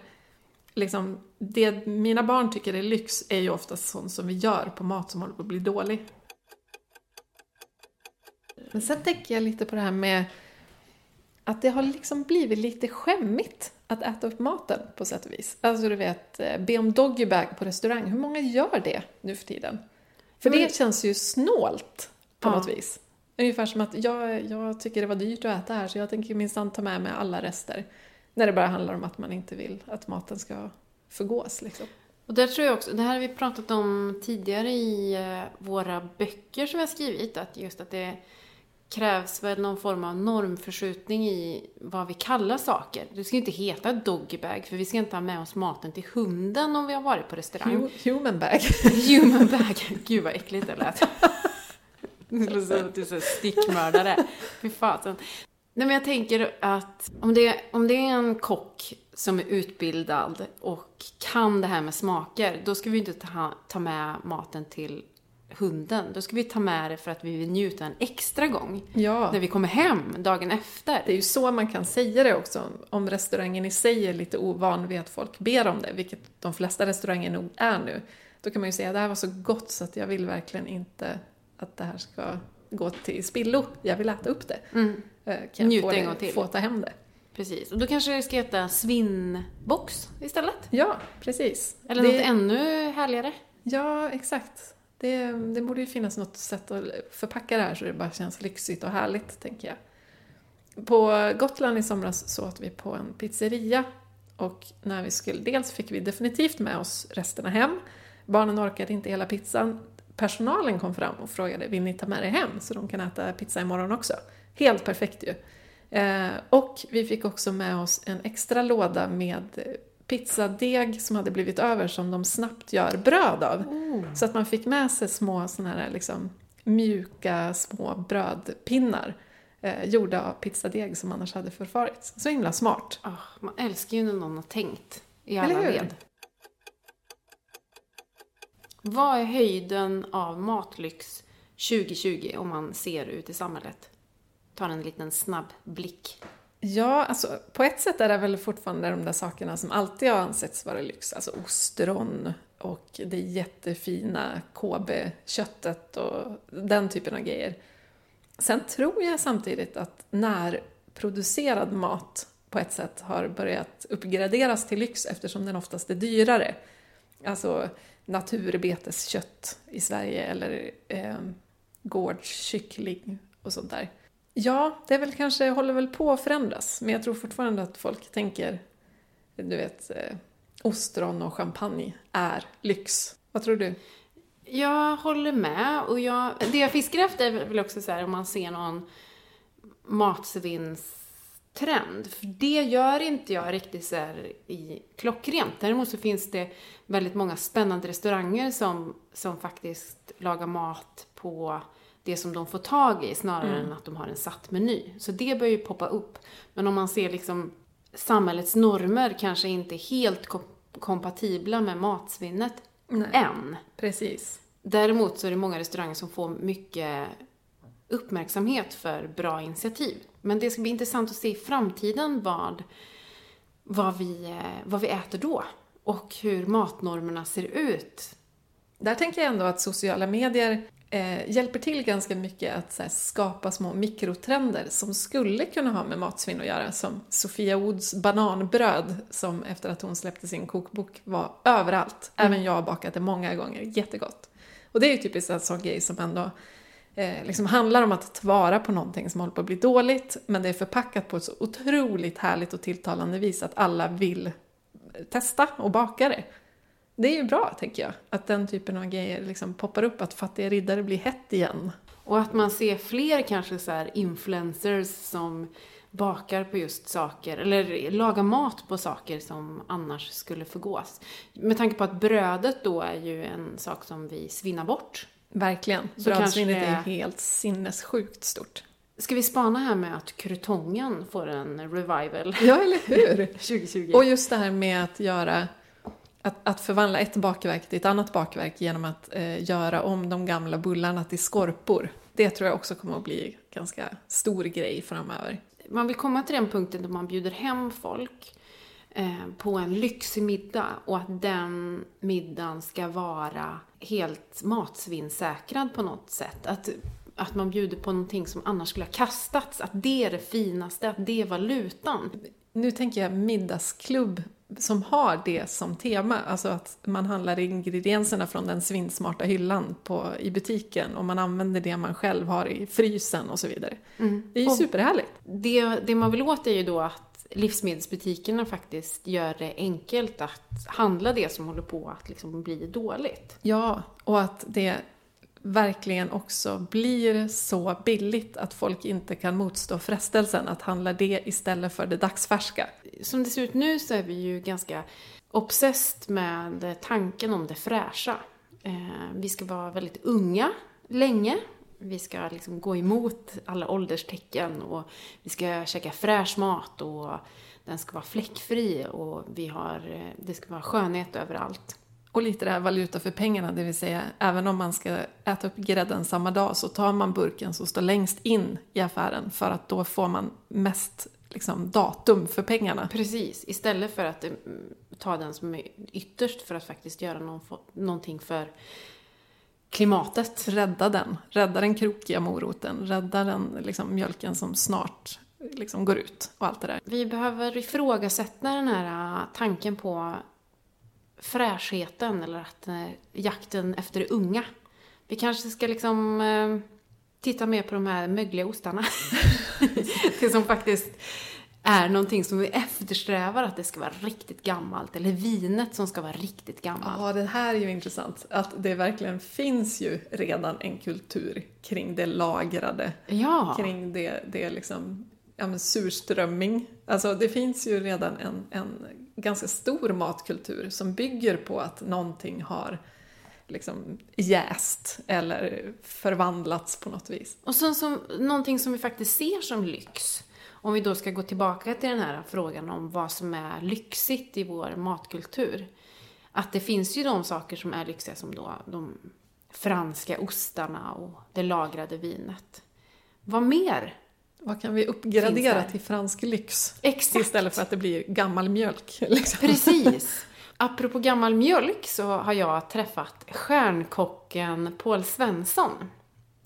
[SPEAKER 2] liksom, det mina barn tycker är lyx är ju oftast sånt som vi gör på mat som håller på att bli dålig. Men sen tänker jag lite på det här med att det har liksom blivit lite skämmigt att äta upp maten på sätt och vis. Alltså du vet, eh, be om doggybag på restaurang. Hur många gör det nu för tiden? För det känns ju snålt på
[SPEAKER 1] Ja.
[SPEAKER 2] något vis. Ungefär som att jag, jag tycker det var dyrt att äta här så jag tänker minsann ta med mig alla rester. När det bara handlar om att man inte vill att maten ska förgås liksom.
[SPEAKER 1] Och där tror jag också, det här har vi pratat om tidigare i eh, våra böcker som vi har skrivit, att just att det krävs väl någon form av normförskjutning i vad vi kallar saker. Det ska inte heta doggybag, för vi ska inte ha med oss maten till hunden om vi har varit på restaurang.
[SPEAKER 2] Hu- Human bag.
[SPEAKER 1] Human bag. Gud vad äckligt det lät. Det låter som att du är så. Fy fasen. Nej men jag tänker att om det, om det är en kock som är utbildad och kan det här med smaker, då ska vi inte ta, ta med maten till hunden, då ska vi ta med det för att vi vill njuta en extra gång.
[SPEAKER 2] Ja.
[SPEAKER 1] När vi kommer hem dagen efter.
[SPEAKER 2] Det är ju så man kan säga det också. Om restaurangen i sig är lite ovan vid att folk ber om det, vilket de flesta restauranger nog är nu. Då kan man ju säga att det här var så gott så att jag vill verkligen inte att det här ska gå till spillo. Jag vill äta upp det.
[SPEAKER 1] Mm.
[SPEAKER 2] Eh, Kan jag
[SPEAKER 1] Njut
[SPEAKER 2] få,
[SPEAKER 1] en
[SPEAKER 2] det,
[SPEAKER 1] gång till.
[SPEAKER 2] få ta hem det?
[SPEAKER 1] Precis. Och då kanske det ska heta svinnbox istället.
[SPEAKER 2] Ja, precis.
[SPEAKER 1] Eller
[SPEAKER 2] det,
[SPEAKER 1] något ännu härligare.
[SPEAKER 2] Ja, exakt. Det, det borde ju finnas något sätt att förpacka det här så det bara känns lyxigt och härligt, tänker jag. På Gotland i somras så åt vi på en pizzeria och när vi skulle, dels fick vi definitivt med oss resterna hem. Barnen orkade inte hela pizzan. Personalen kom fram och frågade vill ni ta med det hem så de kan äta pizza imorgon också. Helt perfekt ju. Eh, och vi fick också med oss en extra låda med pizzadeg som hade blivit över som de snabbt gör bröd av. Så att man fick med sig små såna här liksom mjuka små brödpinnar eh, gjorda av pizzadeg som annars hade förfarits. Så himla smart.
[SPEAKER 1] Ah, man älskar ju när någon har tänkt i alla led. Vad är höjden av matlyx 2020 om man ser ut i samhället? Tar en liten snabb blick.
[SPEAKER 2] Ja, alltså på ett sätt är det väl fortfarande de där sakerna som alltid har ansetts vara lyx. Alltså ostron och det jättefina KB-köttet och den typen av grejer. Sen tror jag samtidigt att närproducerad mat på ett sätt har börjat uppgraderas till lyx eftersom den oftast är dyrare. Alltså naturbeteskött i Sverige eller eh, gårdskyckling och sånt där. Ja, det är väl kanske, håller väl på att förändras. Men jag tror fortfarande att folk tänker, du vet, eh, ostron och champagne är lyx. Vad tror du?
[SPEAKER 1] Jag håller med och jag, det jag fiskar efter är väl också så här om man ser någon matsvinnstrend. För det gör inte jag riktigt så här i klockrent. Däremot så finns det väldigt många spännande restauranger som, som faktiskt lagar mat på det som de får tag i snarare än att de har en satt meny. Så det bör ju poppa upp. Men om man ser liksom samhällets normer kanske inte är helt kom- kompatibla med matsvinnet
[SPEAKER 2] Nej.
[SPEAKER 1] än.
[SPEAKER 2] Precis.
[SPEAKER 1] Däremot så är det många restauranger som får mycket uppmärksamhet för bra initiativ. Men det ska bli intressant att se i framtiden vad, vad, vi, eh, vad vi äter då. Och hur matnormerna ser ut.
[SPEAKER 2] Där tänker jag ändå att sociala medier eh, hjälper till ganska mycket att här, skapa små mikrotrender som skulle kunna ha med matsvinn att göra. Som Sofia Woods bananbröd som efter att hon släppte sin kokbok var överallt. Även jag har bakat det många gånger, jättegott. Och det är ju typiskt en sån grej som ändå eh, liksom handlar om att ta vara på någonting som håller på att bli dåligt men det är förpackat på ett så otroligt härligt och tilltalande vis att alla vill testa och baka det. Det är ju bra, tänker jag, att den typen av grejer liksom poppar upp, att fattiga riddare blir hett igen.
[SPEAKER 1] Och att man ser fler kanske så här influencers som bakar på just saker, eller lagar mat på saker som annars skulle förgås. Med tanke på att brödet då är ju en sak som vi svinnar bort.
[SPEAKER 2] Verkligen.
[SPEAKER 1] Så
[SPEAKER 2] Brödsvinnet
[SPEAKER 1] kanske-
[SPEAKER 2] är helt sinnessjukt stort.
[SPEAKER 1] Ska vi spana här med att krutongen får en revival
[SPEAKER 2] Ja, eller hur?
[SPEAKER 1] 2020?
[SPEAKER 2] Och just det här med att göra att, att förvandla ett bakverk till ett annat bakverk genom att eh, göra om de gamla bullarna till skorpor. Det tror jag också kommer att bli ganska stor grej framöver.
[SPEAKER 1] Man vill komma till den punkten då man bjuder hem folk eh, på en lyxig middag och att den middagen ska vara helt matsvinnsäkrad på något sätt. Att, att man bjuder på någonting som annars skulle ha kastats, att det är det finaste, att det är valutan.
[SPEAKER 2] Nu tänker jag middagsklubb som har det som tema. Alltså att man handlar ingredienserna från den svinsmarta hyllan på, i butiken och man använder det man själv har i frysen och så vidare. Det är ju
[SPEAKER 1] Och-
[SPEAKER 2] superhärligt.
[SPEAKER 1] Det, det man vill åt är ju då att livsmedelsbutikerna faktiskt gör det enkelt att handla det som håller på att liksom bli dåligt.
[SPEAKER 2] Ja, och att det verkligen också blir så billigt att folk inte kan motstå frestelsen att handla det istället för det dagsfärska.
[SPEAKER 1] Som det ser ut nu så är vi ju ganska obsessed med tanken om det fräscha. Eh, vi ska vara väldigt unga länge. Vi ska liksom gå emot alla ålderstecken och vi ska käka fräsch mat och den ska vara fläckfri och vi har, eh, det ska vara skönhet överallt.
[SPEAKER 2] Och lite det här valuta för pengarna, det vill säga även om man ska äta upp grädden samma dag så tar man burken som står längst in i affären för att då får man mest liksom, datum för pengarna.
[SPEAKER 1] Precis, istället för att mm, ta den som är ytterst för att faktiskt göra någon, någonting för klimatet.
[SPEAKER 2] Rädda den, rädda den krokiga moroten, rädda den liksom, mjölken som snart liksom, går ut och allt det där.
[SPEAKER 1] Vi behöver ifrågasätta den här äh, tanken på fräschheten eller att eh, jakten efter det unga. Vi kanske ska liksom eh, titta mer på de här mögliga ostarna. det som faktiskt är någonting som vi eftersträvar att det ska vara riktigt gammalt. Eller vinet som ska vara riktigt gammalt.
[SPEAKER 2] Ja, det här är ju intressant. Att det verkligen finns ju redan en kultur kring det lagrade.
[SPEAKER 1] Ja.
[SPEAKER 2] Kring det, det liksom, ja men surströmming. Alltså det finns ju redan en, en ganska stor matkultur som bygger på att någonting har liksom jäst eller förvandlats på något vis.
[SPEAKER 1] Och sen som, någonting som vi faktiskt ser som lyx. Om vi då ska gå tillbaka till den här frågan om vad som är lyxigt i vår matkultur. Att det finns ju de saker som är lyxiga som då de franska ostarna och det lagrade vinet. Vad mer?
[SPEAKER 2] Vad kan vi uppgradera till fransk lyx?
[SPEAKER 1] Exakt.
[SPEAKER 2] Istället för att det blir gammal mjölk. Liksom.
[SPEAKER 1] Precis. Apropå gammal mjölk så har jag träffat stjärnkocken Paul Svensson.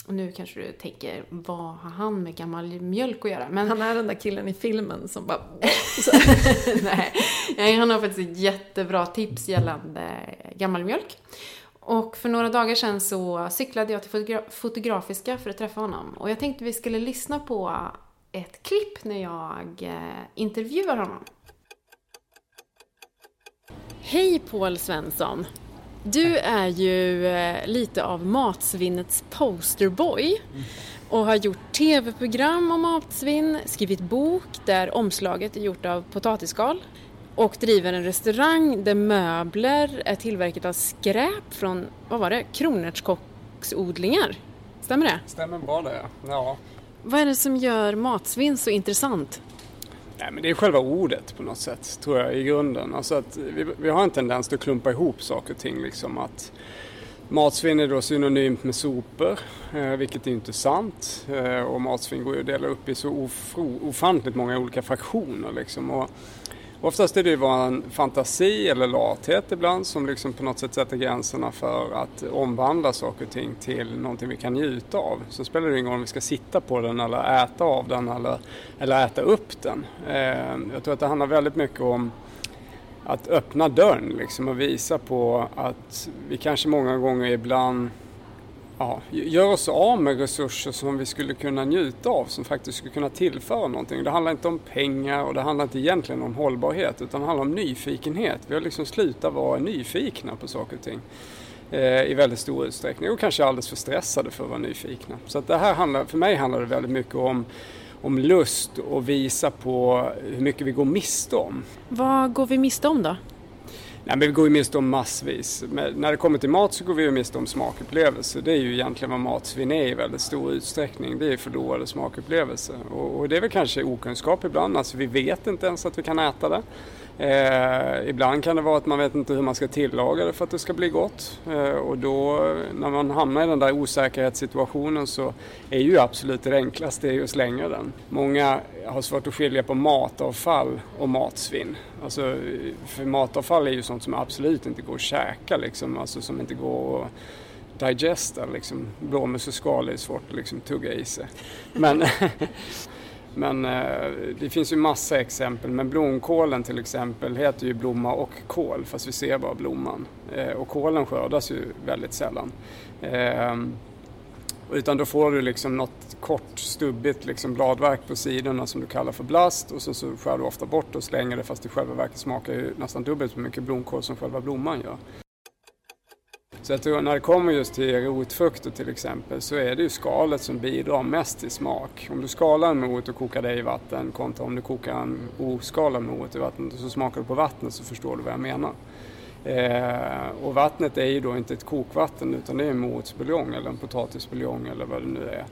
[SPEAKER 1] Och nu kanske du tänker, vad har han med gammal mjölk att göra?
[SPEAKER 2] Men... Han är den där killen i filmen som bara...
[SPEAKER 1] Nej, han har faktiskt ett jättebra tips gällande gammal mjölk. Och för några dagar sedan så cyklade jag till Fotografiska för att träffa honom. Och jag tänkte vi skulle lyssna på ett klipp när jag eh, intervjuar honom. Hej Paul Svensson! Du är ju eh, lite av matsvinnets posterboy och har gjort tv-program om matsvinn, skrivit bok där omslaget är gjort av potatisskal och driver en restaurang där möbler är tillverkat av skräp från, vad var det, kronärtskocksodlingar. Stämmer det?
[SPEAKER 5] Stämmer bra det, ja.
[SPEAKER 1] Vad är det som gör matsvinn så intressant?
[SPEAKER 5] Nej, men det är själva ordet på något sätt, tror jag, i grunden. Alltså att vi, vi har en tendens att klumpa ihop saker och ting. Liksom att matsvinn är då synonymt med sopor, eh, vilket är inte sant. Eh, och matsvinn går ju att dela upp i så ofantligt många olika fraktioner. Liksom. Och Oftast är det ju vår fantasi eller lathet ibland som liksom på något sätt sätter gränserna för att omvandla saker och ting till någonting vi kan njuta av. Så spelar det ingen roll om vi ska sitta på den eller äta av den eller, eller äta upp den. Eh, jag tror att det handlar väldigt mycket om att öppna dörren liksom och visa på att vi kanske många gånger ibland ja, gör oss av med resurser som vi skulle kunna njuta av, som faktiskt skulle kunna tillföra någonting. Det handlar inte om pengar och det handlar inte egentligen om hållbarhet utan det handlar om nyfikenhet. Vi har liksom slutat vara nyfikna på saker och ting eh, i väldigt stor utsträckning och kanske alldeles för stressade för att vara nyfikna. Så att det här handlar, för mig handlar det väldigt mycket om om lust och visa på hur mycket vi går miste om.
[SPEAKER 1] Vad går vi miste om då?
[SPEAKER 5] Nej, men vi går ju miste om massvis. Men när det kommer till mat så går vi ju miste om smakupplevelser. Det är ju egentligen vad matsvinn är i väldigt stor utsträckning. Det är förlorade smakupplevelser. Och, och det är väl kanske okunskap ibland. Alltså vi vet inte ens att vi kan äta det. Eh, ibland kan det vara att man vet inte hur man ska tillaga det för att det ska bli gott. Eh, och då när man hamnar i den där osäkerhetssituationen så är ju absolut det enklaste att slänga den. Många har svårt att skilja på matavfall och matsvinn. Alltså, för matavfall är ju sånt som absolut inte går att käka liksom, alltså som inte går att digesta. Liksom. Blåmuseskal är svårt att liksom, tugga i sig. Men Men eh, det finns ju massa exempel. Men blomkålen till exempel heter ju blomma och kål fast vi ser bara blomman. Eh, och kålen skördas ju väldigt sällan. Eh, utan då får du liksom något kort stubbigt liksom bladverk på sidorna som du kallar för blast och så, så skär du ofta bort och slänger det fast i själva verket smakar ju nästan dubbelt så mycket blomkål som själva blomman gör. Så jag tror när det kommer just till rotfrukter till exempel så är det ju skalet som bidrar mest till smak. Om du skalar en morot och kokar det i vatten kontra om du kokar en oskalad morot i vatten så smakar du på vattnet så förstår du vad jag menar. Eh, och vattnet är ju då inte ett kokvatten utan det är en morotsbuljong eller en potatisbuljong eller vad det nu är.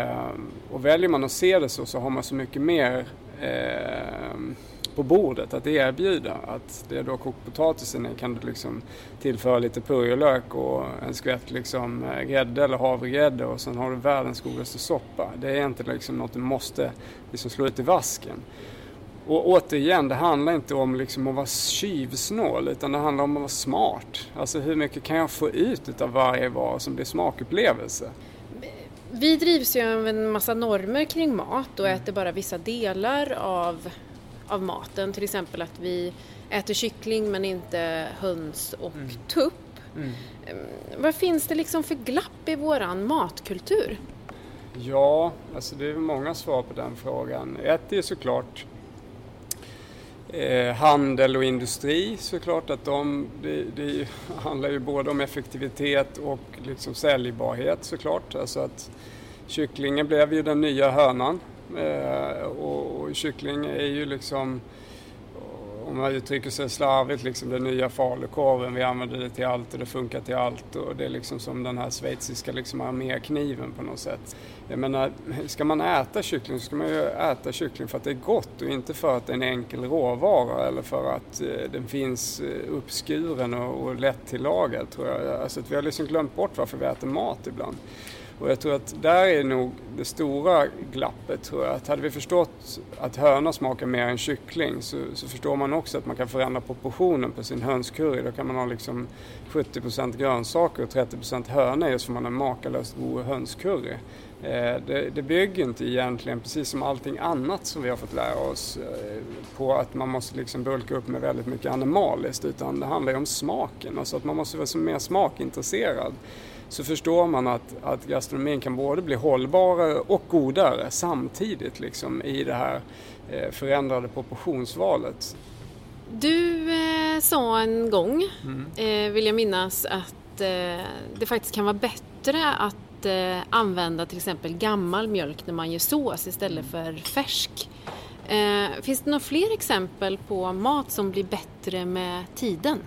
[SPEAKER 5] Eh, och väljer man att se det så så har man så mycket mer eh, på bordet att erbjuda. Att det du har kokt potatisen i kan du liksom tillföra lite purjolök och en skvätt liksom eh, grädde eller havregrädde och sen har du världens godaste soppa. Det är inte liksom något du måste liksom slå ut i vasken. Och återigen, det handlar inte om liksom att vara tjuvsnål utan det handlar om att vara smart. Alltså hur mycket kan jag få ut av varje vara som blir smakupplevelse?
[SPEAKER 1] Vi drivs ju av en massa normer kring mat och äter bara vissa delar av, av maten. Till exempel att vi äter kyckling men inte höns och mm. tupp. Mm. Ehm, vad finns det liksom för glapp i våran matkultur?
[SPEAKER 5] Ja, alltså det är många svar på den frågan. Ett är såklart eh, handel och industri såklart att de, det, det, handlar ju både om effektivitet och liksom säljbarhet såklart. Alltså att kycklingen blev ju den nya hönan Eh, och, och kyckling är ju liksom om man uttrycker sig slarvigt, liksom den nya falukorven. Vi använder det till allt och det funkar till allt. Och det är liksom som den här schweiziska liksom armékniven på något sätt. Jag menar, ska man äta kyckling så ska man ju äta kyckling för att det är gott och inte för att det är en enkel råvara eller för att eh, den finns eh, uppskuren och, och lätt tillagad tror jag. Alltså att vi har liksom glömt bort varför vi äter mat ibland. Och jag tror att där är nog det stora glappet tror jag. Att hade vi förstått att höna smakar mer än kyckling så, så förstår man också att man kan förändra proportionen på sin hönscurry. Då kan man ha liksom 70% grönsaker och 30% höna just för man har en makalöst god hönscurry. Eh, det, det bygger inte egentligen, precis som allting annat som vi har fått lära oss, eh, på att man måste liksom bulka upp med väldigt mycket animaliskt utan det handlar ju om smaken. Alltså att man måste vara mer smakintresserad så förstår man att, att gastronomin kan både bli hållbarare och godare samtidigt liksom i det här eh, förändrade proportionsvalet.
[SPEAKER 1] Du eh, sa en gång, mm. eh, vill jag minnas, att eh, det faktiskt kan vara bättre att eh, använda till exempel gammal mjölk när man gör sås istället för färsk. Eh, finns det några fler exempel på mat som blir bättre med tiden?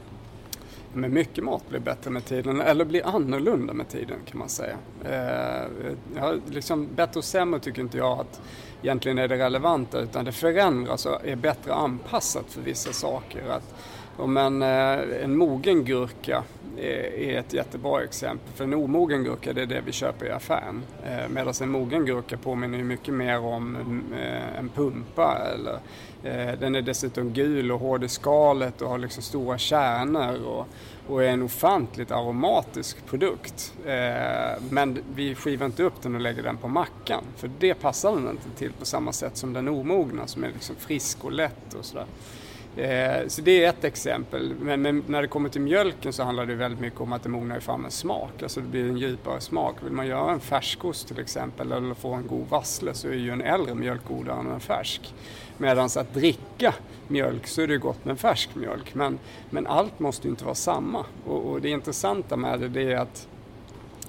[SPEAKER 5] Men mycket mat blir bättre med tiden, eller blir annorlunda med tiden kan man säga. Eh, ja, liksom, bättre och sämre tycker inte jag att egentligen är det relevanta utan det förändras och är bättre anpassat för vissa saker. Att, men eh, en, mogen gurka eh, är ett jättebra exempel. För en omogen gurka det är det vi köper i affären. Eh, Medan en mogen gurka påminner ju mycket mer om en pumpa eller den är dessutom gul och hård i skalet och har liksom stora kärnor och, och är en ofantligt aromatisk produkt. Men vi skivar inte upp den och lägger den på mackan för det passar den inte till på samma sätt som den omogna som är liksom frisk och lätt och sådär. Eh, så det är ett exempel. Men, men, när det kommer till mjölken så handlar det väldigt mycket om att det mognar fram en smak. Alltså det blir en djupare smak. Vill man göra en färskost till exempel eller få en god vassle så är ju en äldre mjölk godare än en färsk. Medan att dricka mjölk så är det gott med färsk mjölk. Men, men allt måste ju inte vara samma. Och, och det intressanta med det, det är att,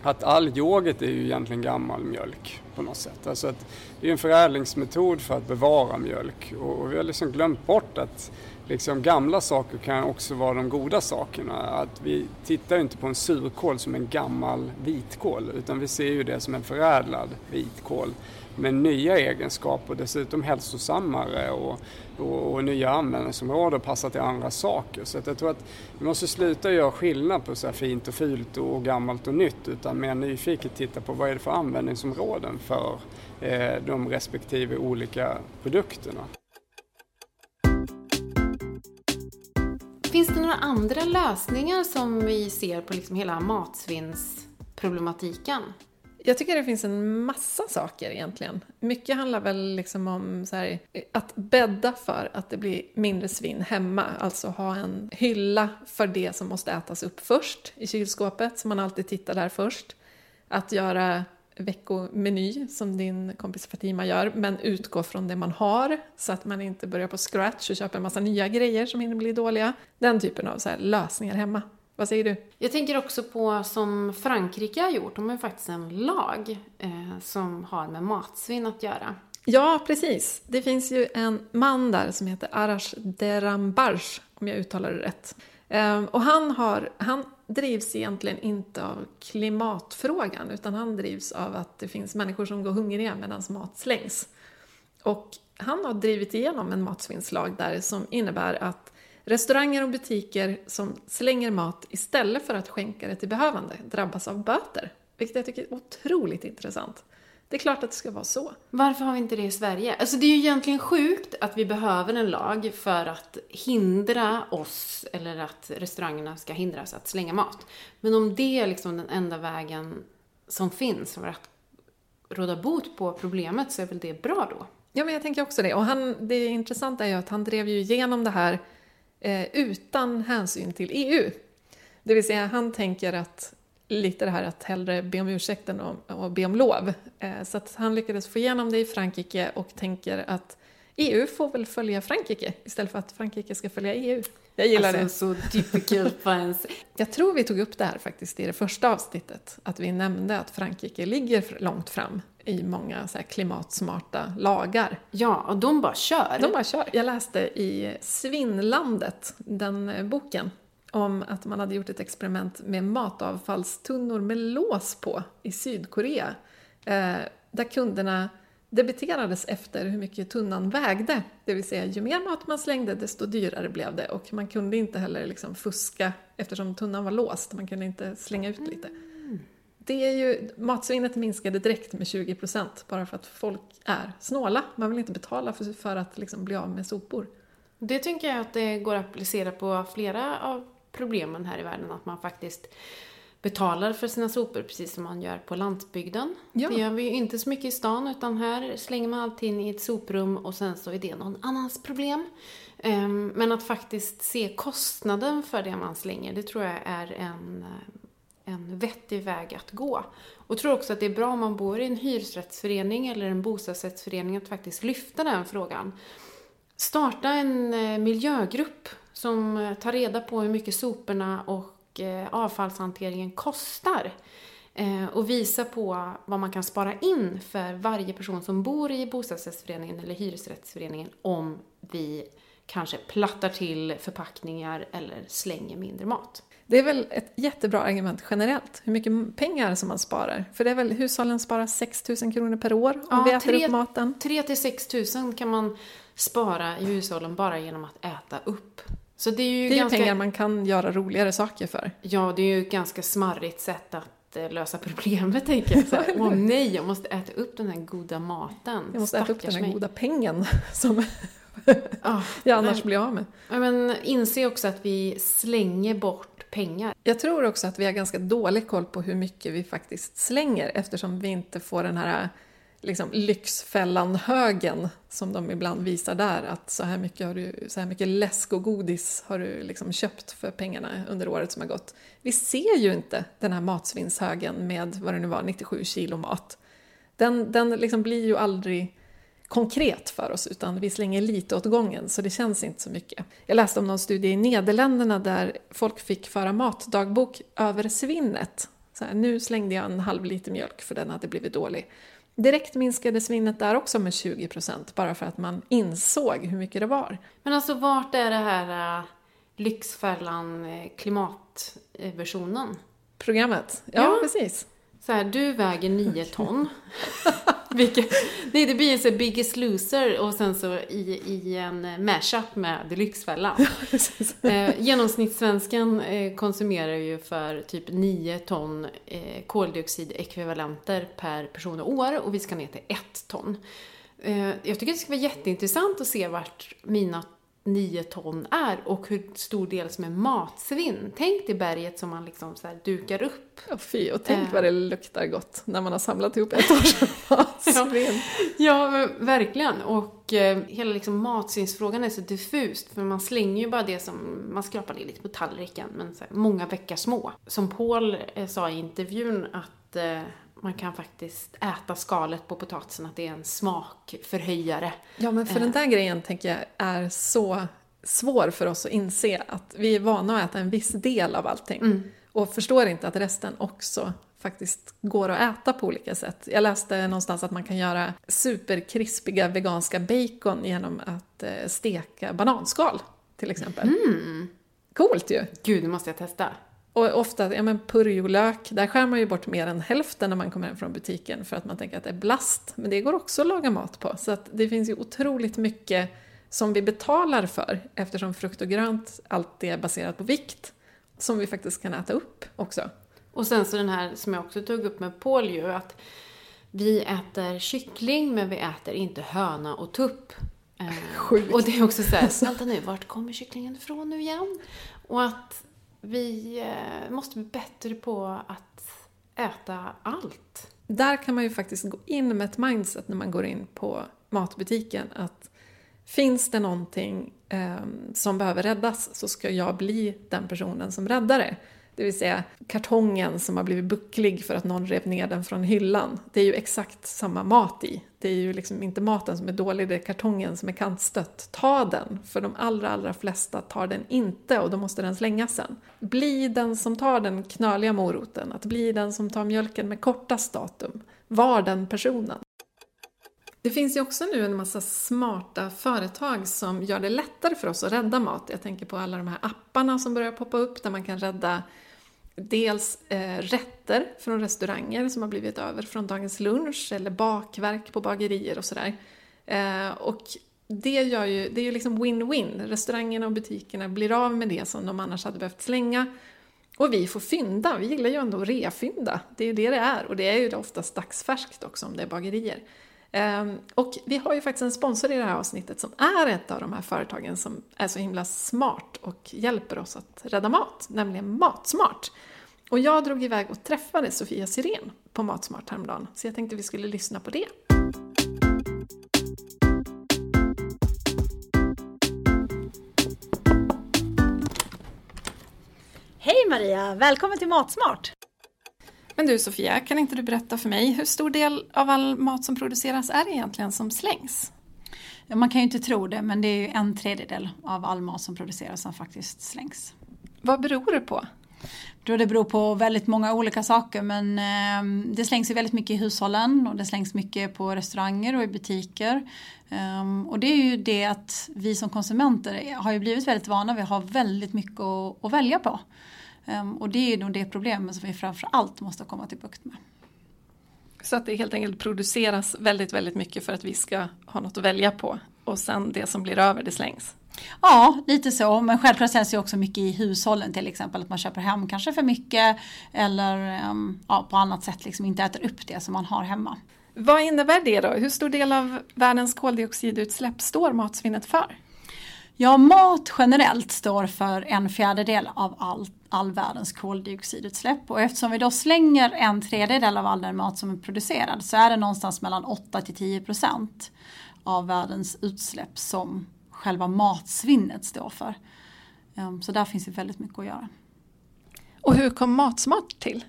[SPEAKER 5] att all yoghurt är ju egentligen gammal mjölk på något sätt. Alltså att det är en förädlingsmetod för att bevara mjölk. Och, och vi har liksom glömt bort att liksom gamla saker kan också vara de goda sakerna. Att vi tittar inte på en surkål som en gammal vitkål utan vi ser ju det som en förädlad vitkål med nya egenskaper och dessutom hälsosammare och, och, och nya användningsområden och passar till andra saker. Så jag tror att vi måste sluta göra skillnad på så här fint och fult och gammalt och nytt utan mer nyfiket titta på vad är det för användningsområden för eh, de respektive olika produkterna.
[SPEAKER 1] Finns det några andra lösningar som vi ser på liksom hela matsvinnsproblematiken?
[SPEAKER 2] Jag tycker det finns en massa saker egentligen. Mycket handlar väl liksom om så här, att bädda för att det blir mindre svinn hemma. Alltså ha en hylla för det som måste ätas upp först i kylskåpet, så man alltid tittar där först. Att göra veckomeny som din kompis Fatima gör, men utgå från det man har så att man inte börjar på scratch och köper en massa nya grejer som hinner bli dåliga. Den typen av så lösningar hemma. Vad säger du?
[SPEAKER 1] Jag tänker också på som Frankrike har gjort. De har ju faktiskt en lag eh, som har med matsvinn att göra.
[SPEAKER 2] Ja, precis. Det finns ju en man där som heter Arash Derambarch, om jag uttalar det rätt. Eh, och han, har, han drivs egentligen inte av klimatfrågan utan han drivs av att det finns människor som går hungriga medan mat slängs. Och han har drivit igenom en matsvinnslag där som innebär att restauranger och butiker som slänger mat istället för att skänka det till behövande drabbas av böter. Vilket jag tycker är otroligt intressant. Det är klart att det ska vara så.
[SPEAKER 1] Varför har vi inte det i Sverige? Alltså det är ju egentligen sjukt att vi behöver en lag för att hindra oss, eller att restaurangerna ska hindras att slänga mat. Men om det är liksom den enda vägen som finns för att råda bot på problemet så är väl det bra då?
[SPEAKER 2] Ja, men jag tänker också det. Och han, det intressanta är ju att han drev ju igenom det här eh, utan hänsyn till EU. Det vill säga, han tänker att lite det här att hellre be om ursäkt än att be om lov. Eh, så att han lyckades få igenom det i Frankrike och tänker att EU får väl följa Frankrike istället för att Frankrike ska följa EU. Jag gillar
[SPEAKER 1] alltså, det. så typical.
[SPEAKER 2] Jag tror vi tog upp det här faktiskt i det första avsnittet, att vi nämnde att Frankrike ligger långt fram i många så klimatsmarta lagar.
[SPEAKER 1] Ja, och de bara kör.
[SPEAKER 2] De bara kör. Jag läste i Svinnlandet, den boken, om att man hade gjort ett experiment med matavfallstunnor med lås på i Sydkorea. Eh, där kunderna debiterades efter hur mycket tunnan vägde. Det vill säga, ju mer mat man slängde, desto dyrare blev det. Och man kunde inte heller liksom fuska eftersom tunnan var låst. Man kunde inte slänga ut lite. Det är ju, matsvinnet minskade direkt med 20% bara för att folk är snåla. Man vill inte betala för, för att liksom bli av med sopor.
[SPEAKER 1] Det tycker jag att det går att applicera på flera av problemen här i världen. Att man faktiskt betalar för sina sopor precis som man gör på landsbygden. Ja. Det gör vi ju inte så mycket i stan utan här slänger man allting i ett soprum och sen så är det någon annans problem. Ehm, men att faktiskt se kostnaden för det man slänger, det tror jag är en, en vettig väg att gå. Och tror också att det är bra om man bor i en hyresrättsförening eller en bostadsrättsförening att faktiskt lyfta den frågan. Starta en eh, miljögrupp som eh, tar reda på hur mycket soporna och eh, avfallshanteringen kostar eh, och visa på vad man kan spara in för varje person som bor i bostadsrättsföreningen eller hyresrättsföreningen om vi kanske plattar till förpackningar eller slänger mindre mat.
[SPEAKER 2] Det är väl ett jättebra argument generellt, hur mycket pengar som man sparar. För det är väl, hushållen sparar 6 000 kronor per år om ja, vi äter 3, upp maten.
[SPEAKER 1] 3 till 6 000 kan man spara i hushållen bara genom att äta upp.
[SPEAKER 2] Så det är ju, det är ganska... pengar man kan göra roligare saker för.
[SPEAKER 1] Ja, det är ju ett ganska smarrigt sätt att eh, lösa problemet, tänker jag. Så Åh nej, jag måste äta upp den här goda maten.
[SPEAKER 2] Jag måste Stackars äta upp den här mig. goda pengen som oh, jag annars men, blir av med.
[SPEAKER 1] Men inse också att vi slänger bort pengar.
[SPEAKER 2] Jag tror också att vi har ganska dålig koll på hur mycket vi faktiskt slänger eftersom vi inte får den här liksom Lyxfällan-högen som de ibland visar där. Att så här mycket, har du, så här mycket läsk och godis har du liksom köpt för pengarna under året som har gått. Vi ser ju inte den här matsvinnshögen med vad det nu var, 97 kilo mat. Den, den liksom blir ju aldrig konkret för oss utan vi slänger lite åt gången så det känns inte så mycket. Jag läste om någon studie i Nederländerna där folk fick föra matdagbok över svinnet. Så här, nu slängde jag en halv liter mjölk för den hade blivit dålig. Direkt minskade svinnet där också med 20% bara för att man insåg hur mycket det var.
[SPEAKER 1] Men alltså vart är det här uh, Lyxfällan uh, klimatversionen?
[SPEAKER 2] Programmet? Ja, ja, precis.
[SPEAKER 1] Så här, du väger 9 ton. Vilket, nej, det blir en sån Biggest Loser och sen så i, i en mashup med Lyxfällan. eh, genomsnittssvensken eh, konsumerar ju för typ 9 ton eh, koldioxidekvivalenter per person och år och vi ska ner till 1 ton. Eh, jag tycker det ska vara jätteintressant att se vart mina 9 ton är och hur stor del som är matsvinn. Tänk dig berget som man liksom så dukar upp.
[SPEAKER 2] Ja, fy, och tänk äh. vad det luktar gott när man har samlat ihop ett års matsvinn.
[SPEAKER 1] ja, ja verkligen. Och eh, hela liksom matsvinnsfrågan är så diffust för man slänger ju bara det som, man skrapar ner lite på tallriken, men här, många bäckar små. Som Paul eh, sa i intervjun att eh, man kan faktiskt äta skalet på potatisen, att det är en smakförhöjare.
[SPEAKER 2] Ja, men för eh. den där grejen tänker jag är så svår för oss att inse att vi är vana att äta en viss del av allting mm. och förstår inte att resten också faktiskt går att äta på olika sätt. Jag läste någonstans att man kan göra superkrispiga veganska bacon genom att eh, steka bananskal till exempel. Mm. Coolt ju!
[SPEAKER 1] Gud, det måste jag testa.
[SPEAKER 2] Och ofta, ja men purjolök, där skär man ju bort mer än hälften när man kommer hem från butiken för att man tänker att det är blast. Men det går också att laga mat på. Så att det finns ju otroligt mycket som vi betalar för eftersom frukt och grönt alltid är baserat på vikt som vi faktiskt kan äta upp också.
[SPEAKER 1] Och sen så den här som jag också tog upp med Paul ju, att vi äter kyckling men vi äter inte höna och tupp. Eh,
[SPEAKER 2] Sjukt.
[SPEAKER 1] Och det är också så här, vänta nu, vart kommer kycklingen ifrån nu igen? Och att vi eh, måste bli bättre på att äta allt.
[SPEAKER 2] Där kan man ju faktiskt gå in med ett mindset när man går in på matbutiken att finns det någonting eh, som behöver räddas så ska jag bli den personen som räddar det. Det vill säga kartongen som har blivit bucklig för att någon rev ner den från hyllan. Det är ju exakt samma mat i. Det är ju liksom inte maten som är dålig, det är kartongen som är kantstött. Ta den! För de allra, allra flesta tar den inte och då måste den slängas sen. Bli den som tar den knöliga moroten, att bli den som tar mjölken med kortast datum. Var den personen. Det finns ju också nu en massa smarta företag som gör det lättare för oss att rädda mat. Jag tänker på alla de här apparna som börjar poppa upp där man kan rädda dels eh, rätter från restauranger som har blivit över från dagens lunch eller bakverk på bagerier och sådär. Eh, och det, gör ju, det är ju liksom win-win. Restaurangerna och butikerna blir av med det som de annars hade behövt slänga. Och vi får fynda, vi gillar ju ändå att refynda. Det är ju det det är och det är ju oftast dagsfärskt också om det är bagerier. Um, och vi har ju faktiskt en sponsor i det här avsnittet som är ett av de här företagen som är så himla smart och hjälper oss att rädda mat, nämligen Matsmart. Och jag drog iväg och träffade Sofia Sirén på Matsmart häromdagen, så jag tänkte vi skulle lyssna på det.
[SPEAKER 6] Hej Maria! Välkommen till Matsmart!
[SPEAKER 2] Men du Sofia, kan inte du berätta för mig, hur stor del av all mat som produceras är det egentligen som slängs?
[SPEAKER 6] Ja, man kan ju inte tro det, men det är ju en tredjedel av all mat som produceras som faktiskt slängs.
[SPEAKER 2] Vad beror det på?
[SPEAKER 6] Tror Det beror på väldigt många olika saker men eh, det slängs ju väldigt mycket i hushållen och det slängs mycket på restauranger och i butiker. Um, och det är ju det att vi som konsumenter har ju blivit väldigt vana vid att ha väldigt mycket att, att välja på. Um, och det är ju nog det problemet som vi framför allt måste komma till bukt med.
[SPEAKER 2] Så att det helt enkelt produceras väldigt, väldigt mycket för att vi ska ha något att välja på och sen det som blir över det slängs?
[SPEAKER 6] Ja, lite så. Men självklart säljs det också mycket i hushållen till exempel. Att man köper hem kanske för mycket eller um, ja, på annat sätt liksom inte äter upp det som man har hemma.
[SPEAKER 2] Vad innebär det då? Hur stor del av världens koldioxidutsläpp står matsvinnet för?
[SPEAKER 6] Ja, mat generellt står för en fjärdedel av all, all världens koldioxidutsläpp. Och eftersom vi då slänger en tredjedel av all den mat som är producerad så är det någonstans mellan 8 till 10 procent av världens utsläpp som själva matsvinnet står för. Ehm, så där finns det väldigt mycket att göra.
[SPEAKER 2] Och hur kom Matsmart till?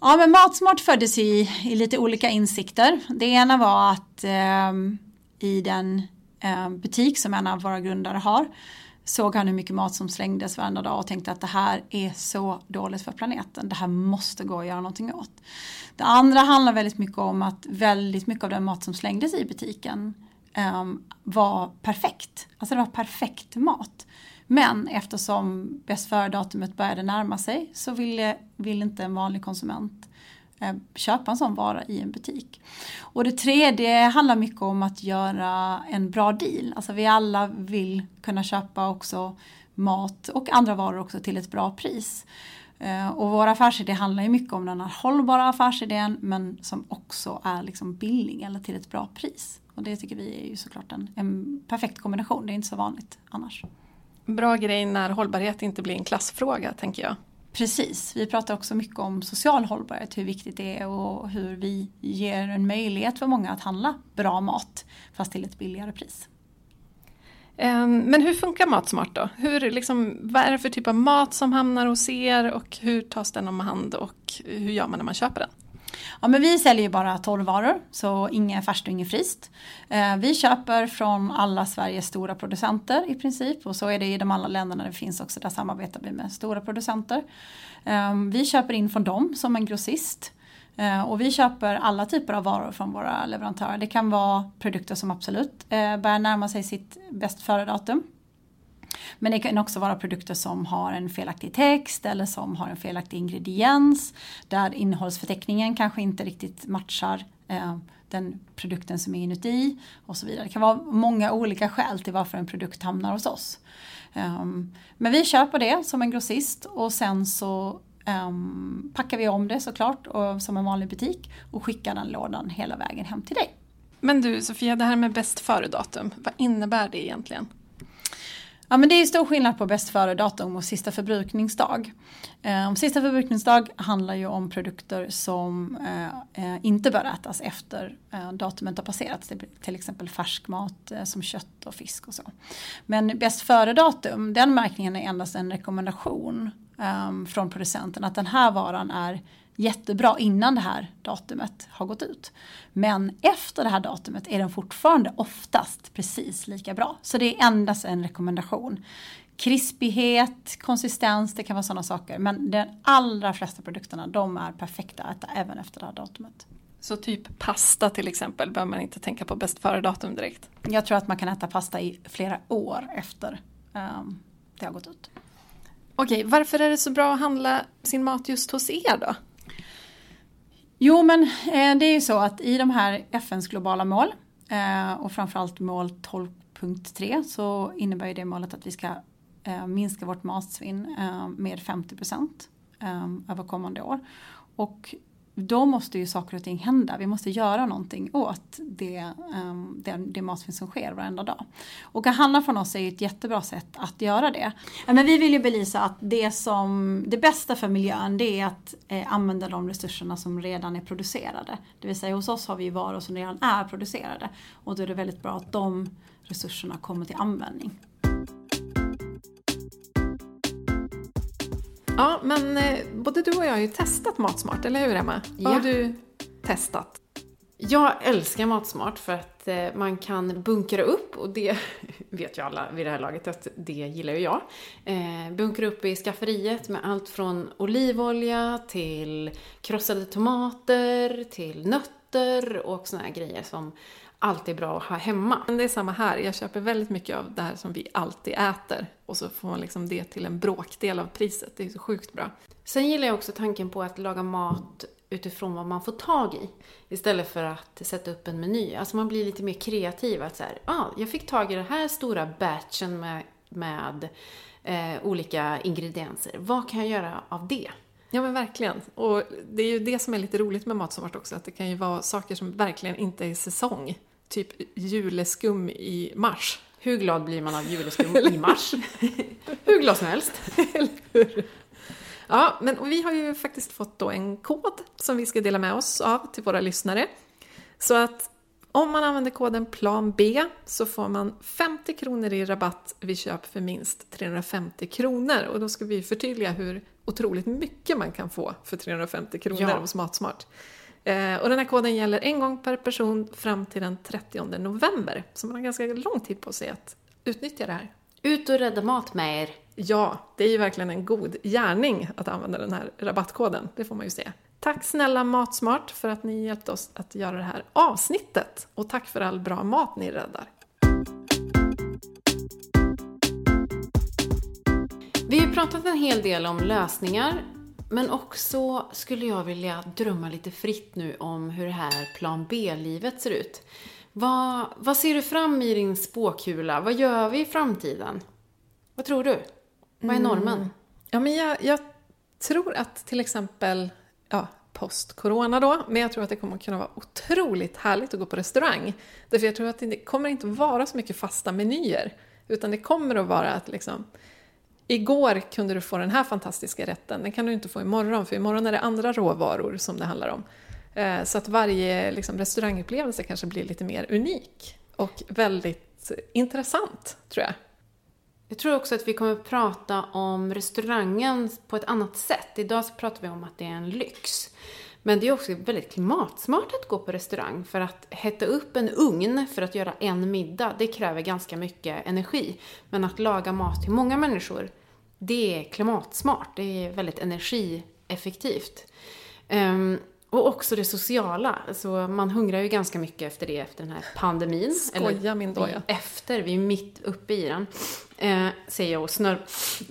[SPEAKER 6] Ja, men Matsmart föddes i, i lite olika insikter. Det ena var att eh, i den eh, butik som en av våra grundare har såg han hur mycket mat som slängdes varenda dag och tänkte att det här är så dåligt för planeten. Det här måste gå att göra någonting åt. Det andra handlar väldigt mycket om att väldigt mycket av den mat som slängdes i butiken um, var perfekt. Alltså det var perfekt mat. Men eftersom bäst före-datumet började närma sig så ville, ville inte en vanlig konsument eh, köpa en sån vara i en butik. Och det tredje handlar mycket om att göra en bra deal. Alltså vi alla vill kunna köpa också mat och andra varor också till ett bra pris. Ehm, och vår affärsidé handlar ju mycket om den här hållbara affärsidén men som också är liksom billig eller till ett bra pris. Och det tycker vi är ju såklart en, en perfekt kombination, det är inte så vanligt annars.
[SPEAKER 2] Bra grej när hållbarhet inte blir en klassfråga tänker jag.
[SPEAKER 6] Precis, vi pratar också mycket om social hållbarhet, hur viktigt det är och hur vi ger en möjlighet för många att handla bra mat fast till ett billigare pris.
[SPEAKER 2] Ehm, men hur funkar Matsmart då? Hur, liksom, vad är det för typ av mat som hamnar hos er och hur tas den om hand och hur gör man när man köper den?
[SPEAKER 6] Ja, men vi säljer ju bara torrvaror, så inget färskt och inget fryst. Eh, vi köper från alla Sveriges stora producenter i princip och så är det i de alla länderna det finns också, där samarbetar vi med stora producenter. Ehm, vi köper in från dem som en grossist. Eh, och vi köper alla typer av varor från våra leverantörer. Det kan vara produkter som absolut eh, börjar närma sig sitt bäst före-datum. Men det kan också vara produkter som har en felaktig text eller som har en felaktig ingrediens. Där innehållsförteckningen kanske inte riktigt matchar eh, den produkten som är inuti och så vidare. Det kan vara många olika skäl till varför en produkt hamnar hos oss. Um, men vi köper det som en grossist och sen så um, packar vi om det såklart och, som en vanlig butik och skickar den lådan hela vägen hem till dig.
[SPEAKER 2] Men du Sofia, det här med bäst före-datum, vad innebär det egentligen?
[SPEAKER 6] Ja men det är stor skillnad på bäst före-datum och sista förbrukningsdag. Eh, sista förbrukningsdag handlar ju om produkter som eh, eh inte bör ätas efter eh, datumet har passerat. Till exempel färskmat eh, som kött och fisk och så. Men bäst före-datum, den märkningen är endast en rekommendation eh, från producenten att den här varan är jättebra innan det här datumet har gått ut. Men efter det här datumet är den fortfarande oftast precis lika bra. Så det är endast en rekommendation. Krispighet, konsistens, det kan vara sådana saker. Men de allra flesta produkterna de är perfekta att äta även efter det här datumet.
[SPEAKER 2] Så typ pasta till exempel behöver man inte tänka på bäst före-datum direkt?
[SPEAKER 6] Jag tror att man kan äta pasta i flera år efter um, det har gått ut.
[SPEAKER 2] Okej, varför är det så bra att handla sin mat just hos er då?
[SPEAKER 6] Jo men eh, det är ju så att i de här FNs globala mål eh, och framförallt mål 12.3 så innebär ju det målet att vi ska eh, minska vårt matsvinn med 50 procent över kommande år. Och då måste ju saker och ting hända. Vi måste göra någonting åt det, ehm, det, det matsvinn som sker varenda dag. Och att handla från oss är ju ett jättebra sätt att göra det. Men vi vill ju belysa att det, som, det bästa för miljön det är att eh, använda de resurserna som redan är producerade. Det vill säga hos oss har vi varor som redan är producerade. Och då är det väldigt bra att de resurserna kommer till användning.
[SPEAKER 2] Ja, men eh, både du och jag har ju testat Matsmart, eller hur Emma?
[SPEAKER 1] Ja.
[SPEAKER 2] Vad har du testat?
[SPEAKER 1] Jag älskar Matsmart för att eh, man kan bunkra upp och det vet ju alla vid det här laget att det gillar ju jag. Eh, bunkra upp i skafferiet med allt från olivolja till krossade tomater till nötter och såna här grejer som alltid är bra att ha hemma.
[SPEAKER 2] Men det är samma här, jag köper väldigt mycket av det här som vi alltid äter och så får man liksom det till en bråkdel av priset. Det är så sjukt bra.
[SPEAKER 1] Sen gillar jag också tanken på att laga mat utifrån vad man får tag i. Istället för att sätta upp en meny. Alltså man blir lite mer kreativ. Att så här, ah, jag fick tag i den här stora batchen med, med eh, olika ingredienser. Vad kan jag göra av det?
[SPEAKER 2] Ja men verkligen. Och det är ju det som är lite roligt med Matsmart också, att det kan ju vara saker som verkligen inte är säsong. Typ juleskum i mars.
[SPEAKER 1] Hur glad blir man av juleskum i mars? Hur glad som helst.
[SPEAKER 2] Ja, men vi har ju faktiskt fått då en kod som vi ska dela med oss av till våra lyssnare. Så att om man använder koden plan B så får man 50 kronor i rabatt vid köp för minst 350 kronor. Och då ska vi förtydliga hur otroligt mycket man kan få för 350 kronor
[SPEAKER 1] Ja.
[SPEAKER 2] hos Matsmart. Eh, och den här koden gäller en gång per person fram till den 30 november. Så man har ganska lång tid på sig att utnyttja det här.
[SPEAKER 1] Ut och rädda mat med er.
[SPEAKER 2] Ja, det är ju verkligen en god gärning att använda den här rabattkoden, det får man ju säga. Tack snälla Matsmart för att ni hjälpte oss att göra det här avsnittet. Och tack för all bra mat ni räddar.
[SPEAKER 1] Pratat en hel del om lösningar. Men också skulle jag vilja drömma lite fritt nu om hur det här plan B-livet ser ut. Vad, vad ser du fram i din spåkula? Vad gör vi i framtiden? Vad tror du? Vad är normen?
[SPEAKER 2] Ja, men jag, jag tror att till exempel, ja, post-corona då, men jag tror att det kommer kunna vara otroligt härligt att gå på restaurang. Därför jag tror att det kommer inte vara så mycket fasta menyer, utan det kommer att vara att liksom Igår kunde du få den här fantastiska rätten, den kan du inte få imorgon, för imorgon är det andra råvaror som det handlar om. Eh, så att varje liksom, restaurangupplevelse kanske blir lite mer unik och väldigt intressant, tror jag.
[SPEAKER 1] Jag tror också att vi kommer att prata om restaurangen på ett annat sätt. Idag så pratar vi om att det är en lyx. Men det är också väldigt klimatsmart att gå på restaurang för att hetta upp en ugn för att göra en middag, det kräver ganska mycket energi. Men att laga mat till många människor, det är klimatsmart, det är väldigt energieffektivt. Ehm, Och också det sociala. Alltså, man hungrar ju ganska mycket efter det efter den här pandemin.
[SPEAKER 2] Skoja min doja.
[SPEAKER 1] Efter, vi är mitt uppe i den. Eh, säger jag och snörv...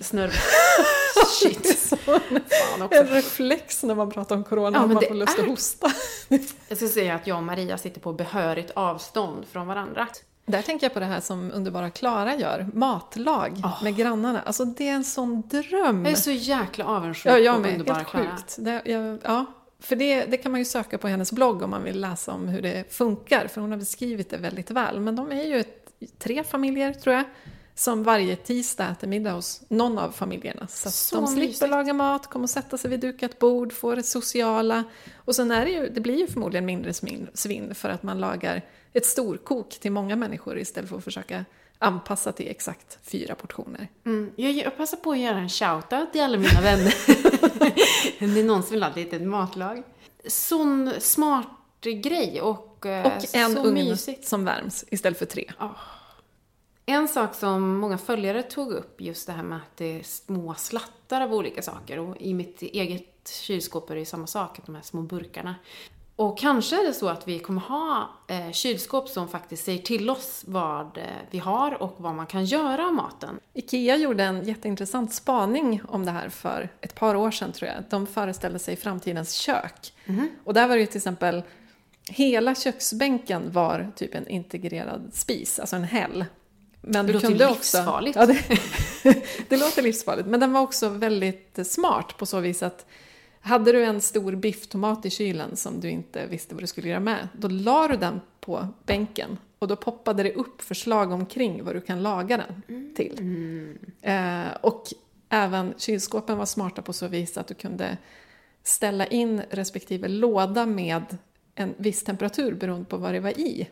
[SPEAKER 1] snörv shit. Fan också.
[SPEAKER 2] En reflex när man pratar om corona,
[SPEAKER 1] Ja,
[SPEAKER 2] man får lust att
[SPEAKER 1] är-
[SPEAKER 2] hosta.
[SPEAKER 1] Jag ska säga att jag och Maria sitter på behörigt avstånd från varandra.
[SPEAKER 2] Där tänker jag på det här som underbara Klara gör, matlag med grannarna. Alltså det är en sån dröm.
[SPEAKER 1] Jag är så jäkla avundsjuk
[SPEAKER 2] Ja, jag
[SPEAKER 1] på
[SPEAKER 2] med.
[SPEAKER 1] underbara
[SPEAKER 2] Helt
[SPEAKER 1] Klara.
[SPEAKER 2] sjukt. Det, jag, ja, för det, det kan man ju söka på hennes blogg om man vill läsa om hur det funkar, för hon har beskrivit det väldigt väl. Men de är ju ett, tre familjer, tror jag, som varje tisdag äter middag hos någon av familjerna. Så,
[SPEAKER 1] Så
[SPEAKER 2] de slipper
[SPEAKER 1] mysigt.
[SPEAKER 2] laga mat, kommer att sätta sig vid dukat bord, får det sociala. Och sen är det ju, det blir ju förmodligen mindre svinn för att man lagar ett storkok till många människor istället för att försöka anpassa till exakt fyra portioner.
[SPEAKER 1] Mm. Jag, jag passar på att göra en shoutout till alla mina vänner. det är någon som vill ha ett litet matlag. Sån smart grej och, eh,
[SPEAKER 2] Och en
[SPEAKER 1] så
[SPEAKER 2] ugn
[SPEAKER 1] mysigt.
[SPEAKER 2] som värms istället för tre.
[SPEAKER 1] En sak som många följare tog upp, just det här med att det är små slattar av olika saker. Och i mitt eget kylskåp är det samma sak, de här små burkarna. Och kanske är det så att vi kommer ha eh, kylskåp som faktiskt säger till oss vad eh, vi har och vad man kan göra av maten.
[SPEAKER 2] IKEA gjorde en jätteintressant spaning om det här för ett par år sedan tror jag. De föreställde sig framtidens kök. Och där var det ju till exempel, hela köksbänken var typ en integrerad spis, alltså en häll. Men
[SPEAKER 1] Det
[SPEAKER 2] du
[SPEAKER 1] låter
[SPEAKER 2] kunde
[SPEAKER 1] ju
[SPEAKER 2] också,
[SPEAKER 1] livsfarligt.
[SPEAKER 2] Ja, det, det låter livsfarligt, men den var också väldigt smart på så vis att hade du en stor bifftomat i kylen som du inte visste vad du skulle göra med, då la du den på bänken och då poppade det upp förslag omkring vad du kan laga den till. Eh, och även kylskåpen var smarta på så vis att du kunde ställa in respektive låda med en viss temperatur beroende på vad det var i.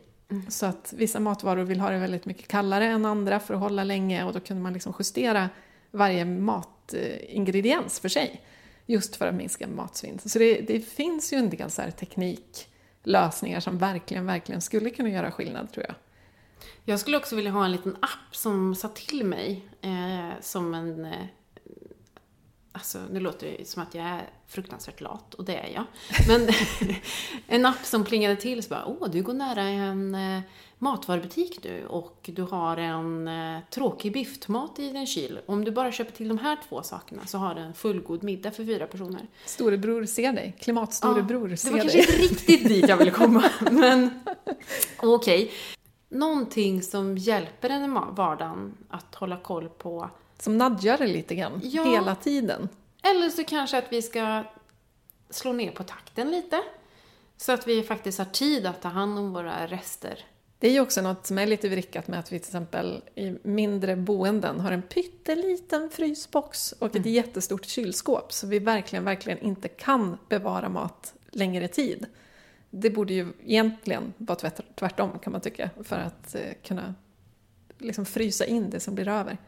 [SPEAKER 2] Så att vissa matvaror vill ha det väldigt mycket kallare än andra för att hålla länge och då kunde man liksom justera varje matingrediens för sig. Just för att minska matsvinn. Så det, det finns ju en del så här tekniklösningar som verkligen, verkligen skulle kunna göra skillnad tror jag.
[SPEAKER 1] Jag skulle också vilja ha en liten app som sa till mig eh, som en... Eh, alltså, nu låter det som att jag är fruktansvärt lat, och det är jag. Men en app som plingade till så bara, åh, du går nära en eh, matvarubutik nu och du har en eh, tråkig bifftomat i din kyl. Om du bara köper till de här två sakerna så har du en fullgod middag för fyra personer.
[SPEAKER 2] Storebror ser dig, klimatstorebror
[SPEAKER 1] det
[SPEAKER 2] ser
[SPEAKER 1] var
[SPEAKER 2] dig.
[SPEAKER 1] kanske inte riktigt dit jag ville komma, men okej. Någonting som hjälper en i vardagen att hålla koll på.
[SPEAKER 2] Som nudgar dig lite grann,
[SPEAKER 1] Ja.
[SPEAKER 2] hela tiden.
[SPEAKER 1] Eller så kanske att vi ska slå ner på takten lite. Så att vi faktiskt har tid att ta hand om våra rester.
[SPEAKER 2] Det är ju också något som är lite vrickat med att vi till exempel i mindre boenden har en pytteliten frysbox och ett jättestort kylskåp så vi verkligen, verkligen inte kan bevara mat längre tid. Det borde ju egentligen vara tvärt- tvärtom kan man tycka för att eh, kunna liksom frysa in det som blir över.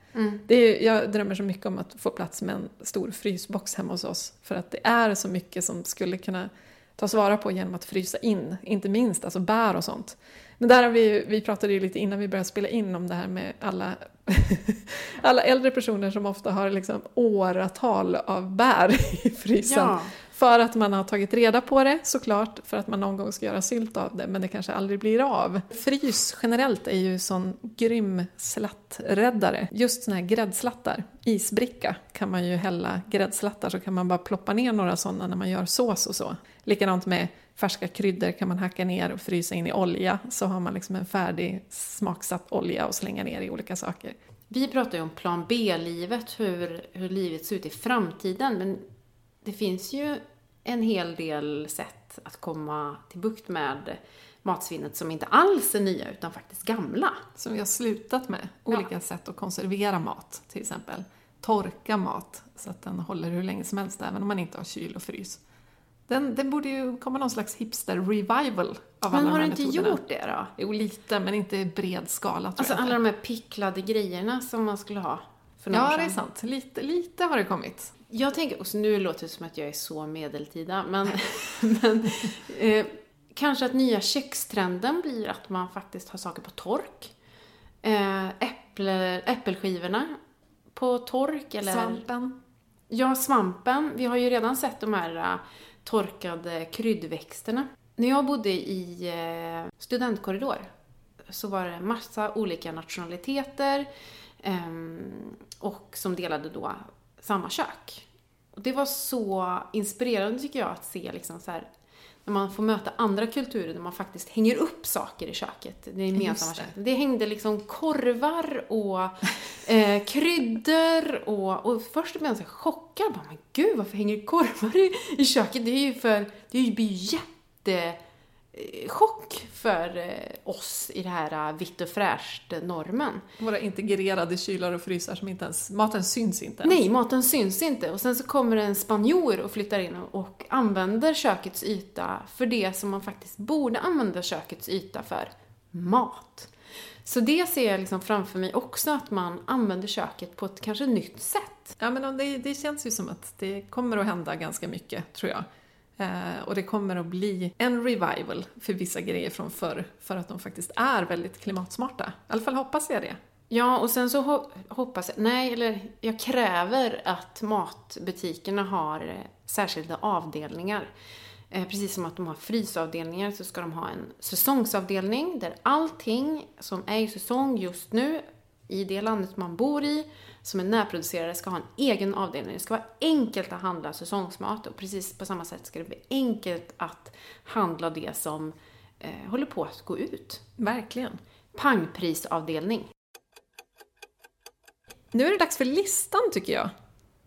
[SPEAKER 2] Det är, jag drömmer så mycket om att få plats med en stor frysbox hemma hos oss för att det är så mycket som skulle kunna tas vara på genom att frysa in, inte minst alltså bär och sånt. Men där har vi, vi pratade ju lite innan vi började spela in om det här med alla, alla äldre personer som ofta har liksom åratal av bär i frysen.
[SPEAKER 1] Ja.
[SPEAKER 2] För att man har tagit reda på det såklart, för att man någon gång ska göra sylt av det, men det kanske aldrig blir av. Frys generellt är ju sån grym slatträddare. Just såna här gräddslattar, isbricka, kan man ju hälla gräddslattar så kan man bara ploppa ner några sådana när man gör sås och så. Likadant med färska kryddor kan man hacka ner och frysa in i olja så har man liksom en färdig smaksatt olja och slänga ner i olika saker.
[SPEAKER 1] Vi pratar ju om plan B-livet, hur, hur livet ser ut i framtiden. Men det finns ju en hel del sätt att komma till bukt med matsvinnet som inte alls är nya utan faktiskt gamla.
[SPEAKER 2] som vi har slutat med. Olika sätt att konservera mat, till exempel. Torka mat så att den håller hur länge som helst, även om man inte har kyl och frys. Den, den borde ju komma någon slags hipster-revival av alla
[SPEAKER 1] Men
[SPEAKER 2] de
[SPEAKER 1] har
[SPEAKER 2] här
[SPEAKER 1] du inte
[SPEAKER 2] metoderna.
[SPEAKER 1] gjort det då?
[SPEAKER 2] Jo, lite, men inte i bred skala tror
[SPEAKER 1] Alltså
[SPEAKER 2] jag
[SPEAKER 1] alla
[SPEAKER 2] inte.
[SPEAKER 1] de här picklade grejerna som man skulle ha för några år
[SPEAKER 2] Ja, det är
[SPEAKER 1] sedan.
[SPEAKER 2] sant. Lite, lite har det kommit.
[SPEAKER 1] Jag tänker, och så nu låter det som att jag är så medeltida, men, men eh, kanske att nya kökstrenden blir att man faktiskt har saker på tork. Eh, äpple, äppelskivorna på tork eller...
[SPEAKER 2] Svampen.
[SPEAKER 1] Ja, svampen. Vi har ju redan sett de här uh, torkade kryddväxterna. När jag bodde i eh, studentkorridor så var det massa olika nationaliteter ehm, och som delade då samma kök. Och det var så inspirerande tycker jag att se liksom så här, när man får möta andra kulturer där man faktiskt hänger upp saker i köket. Det gemensamma köket. Det hängde liksom korvar och eh, kryddor och, och först blev jag så chockad. Bara, men gud, varför hänger korvar i, i köket? Det är ju för, det är ju blir ju jätte chock för eh, oss i det här eh, vitt och fräscht eh, normen.
[SPEAKER 2] Våra integrerade kylar och frysar som inte ens... Maten syns inte ens.
[SPEAKER 1] Nej, maten syns inte. Och sen så kommer en spanjor och flyttar in och, och använder kökets yta för det som man faktiskt borde använda kökets yta för. Mat. Så det ser jag liksom framför mig också, att man använder köket på ett kanske nytt sätt.
[SPEAKER 2] Ja, men det, det känns ju som att det kommer att hända ganska mycket, tror jag. Eh, och det kommer att bli en revival för vissa grejer från förr, för att de faktiskt är väldigt klimatsmarta. I alla fall hoppas jag det.
[SPEAKER 1] Ja, och sen så hoppas jag, nej, eller jag kräver att matbutikerna har eh, särskilda avdelningar. Eh, precis som att de har frysavdelningar så ska de ha en säsongsavdelning där allting som är i säsong just nu i det landet man bor i som är närproducerade ska ha en egen avdelning. Det ska vara enkelt att handla säsongsmat och precis på samma sätt ska det bli enkelt att handla det som eh, håller på att gå ut.
[SPEAKER 2] Verkligen.
[SPEAKER 1] Pangprisavdelning.
[SPEAKER 2] Nu är det dags för listan, tycker jag.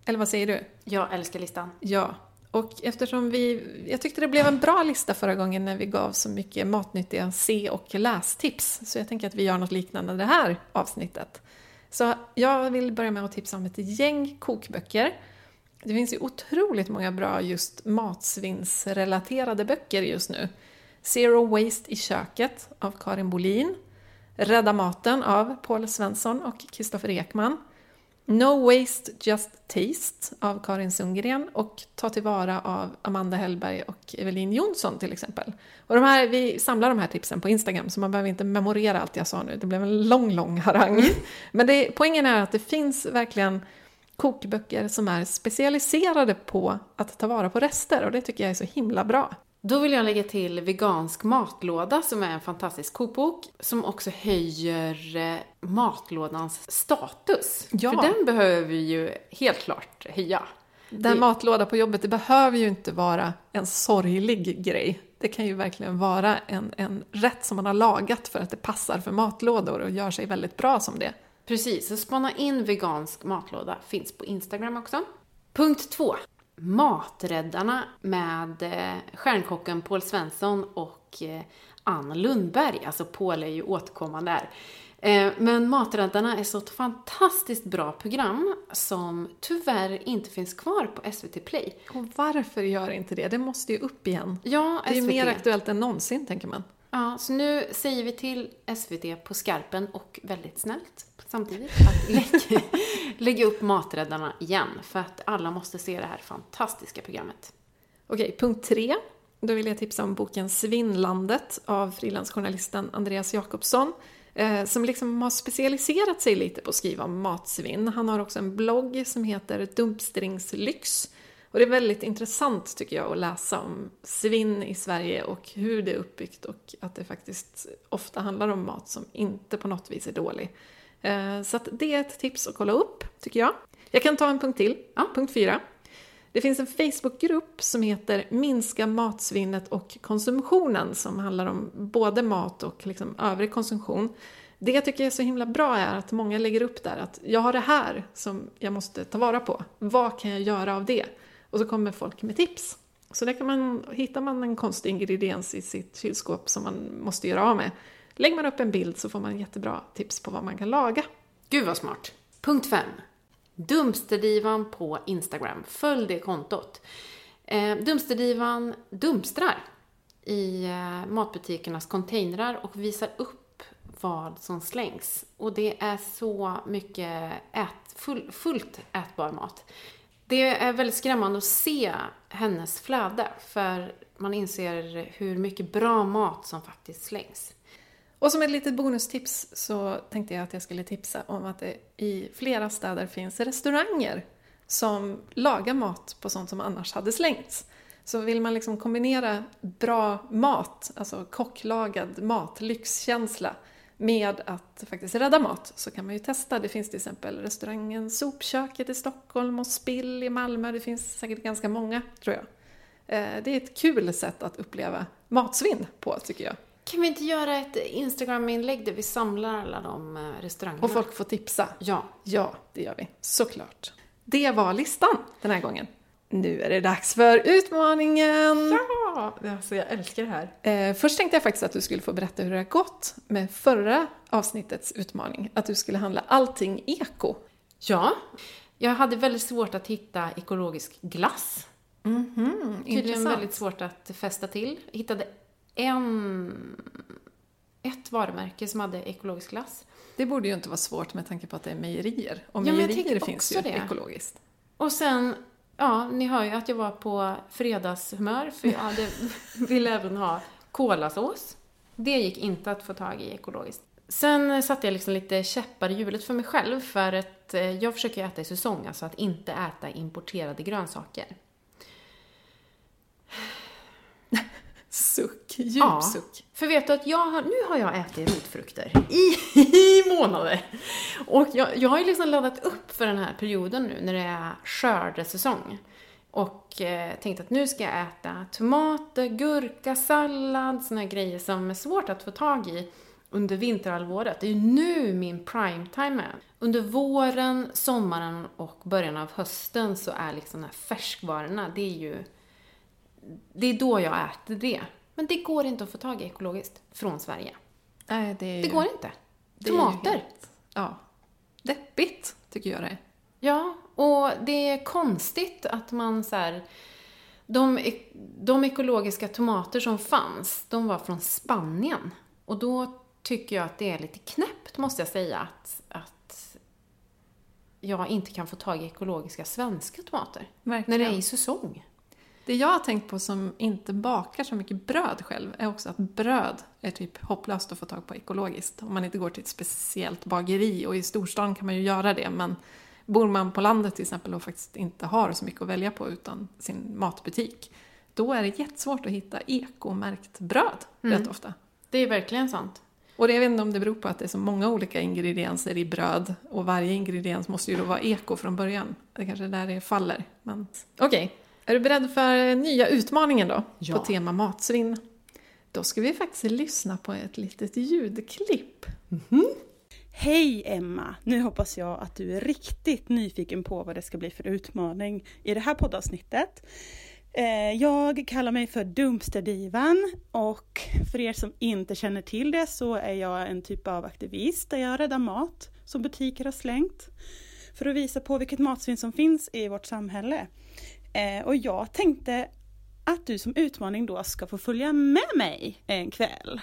[SPEAKER 2] Eller vad säger du?
[SPEAKER 1] Jag älskar listan.
[SPEAKER 2] Ja. Och eftersom vi... Jag tyckte det blev en bra lista förra gången när vi gav så mycket matnyttiga se och lästips. Så jag tänker att vi gör något liknande det här avsnittet. Så jag vill börja med att tipsa om ett gäng kokböcker. Det finns ju otroligt många bra just matsvinnsrelaterade böcker just nu. Zero Waste i köket av Karin Bolin. Rädda maten av Paul Svensson och Kristoffer Ekman. No Waste Just Taste av Karin Sundgren och Ta tillvara av Amanda Hellberg och Evelin Jonsson till exempel. Och de här, vi samlar de här tipsen på Instagram så man behöver inte memorera allt jag sa nu. Det blev en lång, lång harang. Men det, poängen är att det finns verkligen kokböcker som är specialiserade på att ta vara på rester och det tycker jag är så himla bra.
[SPEAKER 1] Då vill jag lägga till Vegansk matlåda som är en fantastisk kokbok som också höjer eh, matlådans status.
[SPEAKER 2] Ja.
[SPEAKER 1] För den behöver vi ju helt klart höja.
[SPEAKER 2] Den
[SPEAKER 1] Det-
[SPEAKER 2] matlåda på jobbet, det behöver ju inte vara en sorglig grej. Det kan ju verkligen vara en, en rätt som man har lagat för att det passar för matlådor och gör sig väldigt bra som det.
[SPEAKER 1] Precis, så spana in vegansk matlåda. Finns på Instagram också. Punkt två. Maträddarna med eh, stjärnkocken Paul Svensson och eh, Ann Lundberg. Alltså Paul är ju återkommande där. Eh, Men Maträddarna är så ett fantastiskt bra program som tyvärr inte finns kvar på SVT Play.
[SPEAKER 2] Och varför gör inte det? Det måste ju upp igen.
[SPEAKER 1] Ja,
[SPEAKER 2] Det är
[SPEAKER 1] SVT.
[SPEAKER 2] mer aktuellt än någonsin, tänker man.
[SPEAKER 1] Ja, så nu säger vi till SVT på skarpen och väldigt snällt samtidigt att lägga, lägga upp Maträddarna igen för att alla måste se det här fantastiska programmet.
[SPEAKER 2] Okej, punkt tre. Då vill jag tipsa om boken Svinnlandet av frilansjournalisten Andreas Jakobsson. Eh, som liksom har specialiserat sig lite på att skriva om matsvinn. Han har också en blogg som heter Dumpstringslyx. Och det är väldigt intressant tycker jag att läsa om svinn i Sverige och hur det är uppbyggt och att det faktiskt ofta handlar om mat som inte på något vis är dålig. Eh, så att det är ett tips att kolla upp, tycker jag. Jag kan ta en punkt till. Ja, punkt fyra. Det finns en Facebookgrupp som heter Minska matsvinnet och konsumtionen som handlar om både mat och liksom övrig konsumtion. Det jag tycker är så himla bra är att många lägger upp där att jag har det här som jag måste ta vara på. Vad kan jag göra av det? Och så kommer folk med tips. Så där kan man, hittar man en konstig ingrediens i sitt kylskåp som man måste göra av med. Lägger man upp en bild så får man jättebra tips på vad man kan laga.
[SPEAKER 1] Gud vad smart. Punkt 5. Dumsterdivan på Instagram. Följ det kontot. Eh, Dumsterdivan dumstrar i eh, matbutikernas containrar och visar upp vad som slängs. Och det är så mycket ät, full, fullt ätbar mat. Det är väldigt skrämmande att se hennes flöde för man inser hur mycket bra mat som faktiskt slängs.
[SPEAKER 2] Och som ett litet bonustips så tänkte jag att jag skulle tipsa om att det i flera städer finns restauranger som lagar mat på sånt som annars hade slängts. Så vill man liksom kombinera bra mat, alltså kocklagad mat, lyxkänsla, med att faktiskt rädda mat så kan man ju testa. Det finns till exempel restaurangen Sopköket i Stockholm och Spill i Malmö. Det finns säkert ganska många, tror jag. Eh, det är ett kul sätt att uppleva matsvinn på, tycker jag.
[SPEAKER 1] Kan vi inte göra ett Instagram-inlägg där vi samlar alla de eh, restaurangerna?
[SPEAKER 2] Och folk får tipsa.
[SPEAKER 1] Ja.
[SPEAKER 2] Ja, det gör vi. Såklart. Det var listan den här gången. Nu är det dags för utmaningen!
[SPEAKER 1] Ja! Alltså jag älskar det här.
[SPEAKER 2] Eh, först tänkte jag faktiskt att du skulle få berätta hur det har gått med förra avsnittets utmaning. Att du skulle handla allting eko.
[SPEAKER 1] Ja. Jag hade väldigt svårt att hitta ekologisk glass.
[SPEAKER 2] Mhm,
[SPEAKER 1] Tydligen väldigt svårt att fästa till. Hittade en, ett varumärke som hade ekologisk glass.
[SPEAKER 2] Det borde ju inte vara svårt med tanke på att det är mejerier. Och
[SPEAKER 1] Ja,
[SPEAKER 2] mejerier finns ju
[SPEAKER 1] det.
[SPEAKER 2] ekologiskt.
[SPEAKER 1] Och sen, ja, ni hör ju att jag var på fredagshumör för jag hade, ville även ha kolasås. Det gick inte att få tag i ekologiskt. Sen satte jag liksom lite käppar i hjulet för mig själv för att eh, jag försöker äta i säsong, alltså att inte äta importerade grönsaker.
[SPEAKER 2] Suck, djup
[SPEAKER 1] Ja.
[SPEAKER 2] suck.
[SPEAKER 1] För vet du att jag har, nu har jag ätit rotfrukter i, i månader. Och jag, jag har ju liksom laddat upp för den här perioden nu när det är skördesäsong. Och eh, tänkt att nu ska jag äta tomater, gurka, sallad, såna här grejer som är svårt att få tag i under vinterhalvåret. Det är ju nu min prime time är. Under våren, sommaren och början av hösten så är liksom de här färskvarorna, det är ju det är då jag äter det. Men det går inte att få tag i ekologiskt från Sverige.
[SPEAKER 2] Nej, det.
[SPEAKER 1] Det går inte.
[SPEAKER 2] det
[SPEAKER 1] Tomater.
[SPEAKER 2] helt- Ja. Deppigt, tycker jag det är.
[SPEAKER 1] Ja, och det är konstigt att man så här, de, ek- de ekologiska tomater som fanns, de var från Spanien. Och då tycker jag att det är lite knäppt, måste jag säga, att, att jag inte kan få tag i ekologiska svenska tomater.
[SPEAKER 2] Verkligen.
[SPEAKER 1] När det är i säsong.
[SPEAKER 2] Det jag har tänkt på som inte bakar så mycket bröd själv är också att bröd är typ hopplöst att få tag på ekologiskt. Om man inte går till ett speciellt bageri och i storstan kan man ju göra det men bor man på landet till exempel och faktiskt inte har så mycket att välja på utan sin matbutik då är det jättesvårt att hitta ekomärkt bröd rätt ofta.
[SPEAKER 1] Det är verkligen sant.
[SPEAKER 2] Och det, jag vet inte om det beror på att det är så många olika ingredienser i bröd och varje ingrediens måste ju då vara eko från början. Det kanske är där det faller. Men... Okej, är du beredd för nya utmaningen då?
[SPEAKER 1] Ja.
[SPEAKER 2] På tema matsvinn. Då ska vi faktiskt lyssna på ett litet ljudklipp.
[SPEAKER 7] Hej Emma! Nu hoppas jag att du är riktigt nyfiken på vad det ska bli för utmaning i det här poddavsnittet. Eh, Jag kallar mig för Dumpsterdivan och för er som inte känner till det så är jag en typ av aktivist där jag räddar mat som butiker har slängt för att visa på vilket matsvinn som finns i vårt samhälle. Eh, Och jag tänkte att du som utmaning då ska få följa med mig en kväll.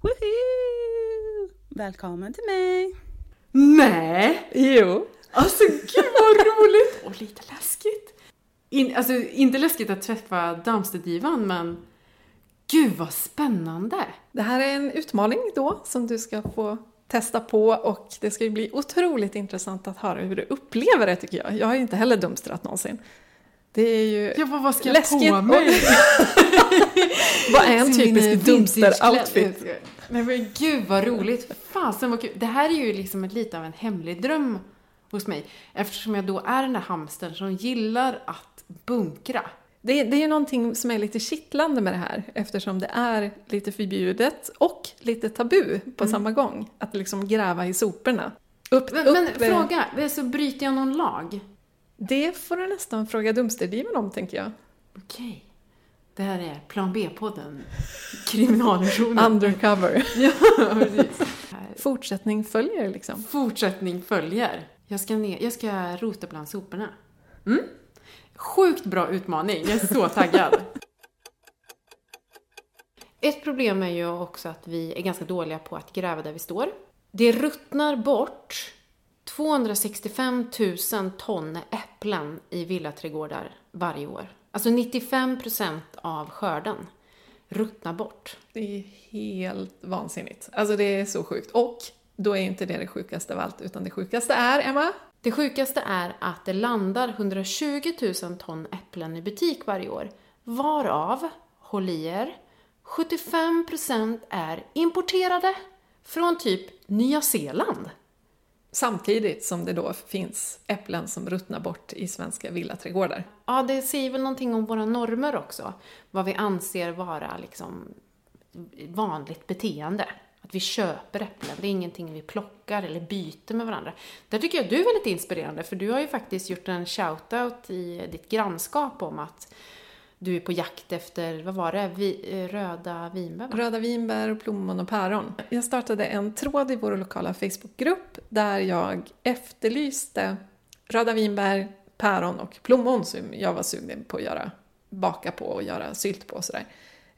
[SPEAKER 7] Woohoo! Välkommen till mig!
[SPEAKER 1] Nej!
[SPEAKER 2] Jo.
[SPEAKER 1] Alltså gud vad roligt! Och lite läskigt. In, alltså inte läskigt att träffa dammsterdivan men gud vad spännande!
[SPEAKER 2] Det här är en utmaning då som du ska få testa på och det ska ju bli otroligt intressant att höra hur du upplever det tycker jag. Jag har ju inte heller dumstrat någonsin. Det är ju
[SPEAKER 1] bara, vad ska jag
[SPEAKER 2] läskigt.
[SPEAKER 1] på mig?
[SPEAKER 2] Vad är en typisk dumpster-outfit?
[SPEAKER 1] Nej men gud vad roligt! Fasen vad kul! Det här är ju liksom ett, lite av en hemlig dröm hos mig. Eftersom jag då är den där hamstern som gillar att bunkra.
[SPEAKER 2] Det, det är ju någonting som är lite kittlande med det här eftersom det är lite förbjudet och lite tabu på
[SPEAKER 1] Mm.
[SPEAKER 2] samma gång. Att liksom gräva i soporna. Upp,
[SPEAKER 1] Men,
[SPEAKER 2] upp,
[SPEAKER 1] men fråga, så bryter jag någon lag?
[SPEAKER 2] Det får du nästan fråga dumsterdivan om tänker jag.
[SPEAKER 1] Okej. Det här är Plan B-podden. Kriminalversionen.
[SPEAKER 2] Undercover.
[SPEAKER 1] ja, precis.
[SPEAKER 2] Fortsättning följer liksom.
[SPEAKER 1] Fortsättning följer. Jag ska, ner, jag ska rota bland soporna. Mm? Sjukt bra utmaning. Jag är så taggad. Ett problem är ju också att vi är ganska dåliga på att gräva där vi står. Det ruttnar bort 265 000 ton äpplen i villaträdgårdar varje år. Alltså 95 procent av skörden ruttnar bort.
[SPEAKER 2] Det är helt vansinnigt. Alltså det är så sjukt. Och då är inte det det sjukaste av allt, utan det sjukaste är, Emma?
[SPEAKER 1] Det sjukaste är att det landar 120 000 ton äpplen i butik varje år. varav, håll i er, 75% är importerade från typ Nya Zeeland.
[SPEAKER 2] Samtidigt som det då finns äpplen som ruttnar bort i svenska villaträdgårdar.
[SPEAKER 1] Ja, det säger väl någonting om våra normer också. Vad vi anser vara liksom vanligt beteende. Att vi köper äpplen, det är ingenting vi plockar eller byter med varandra. Där tycker jag du är väldigt inspirerande, för du har ju faktiskt gjort en shout-out i ditt grannskap om att du är på jakt efter, vad var det, Vi, eh, röda vinbär? va?
[SPEAKER 2] Röda vinbär, plommon och päron. Jag startade en tråd i vår lokala Facebookgrupp där jag efterlyste röda vinbär, päron och plommon som jag var sugen på att göra, baka på och göra sylt på och sådär.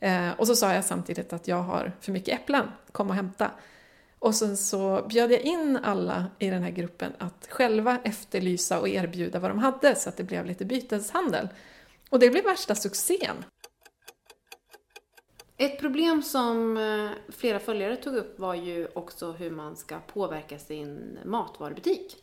[SPEAKER 2] Eh, och så sa jag samtidigt att jag har för mycket äpplen, kom och hämta. Och sen så bjöd jag in alla i den här gruppen att själva efterlysa och erbjuda vad de hade så att det blev lite byteshandel. Och det blev värsta succén.
[SPEAKER 1] Ett problem som eh, flera följare tog upp var ju också hur man ska påverka sin matvarubutik.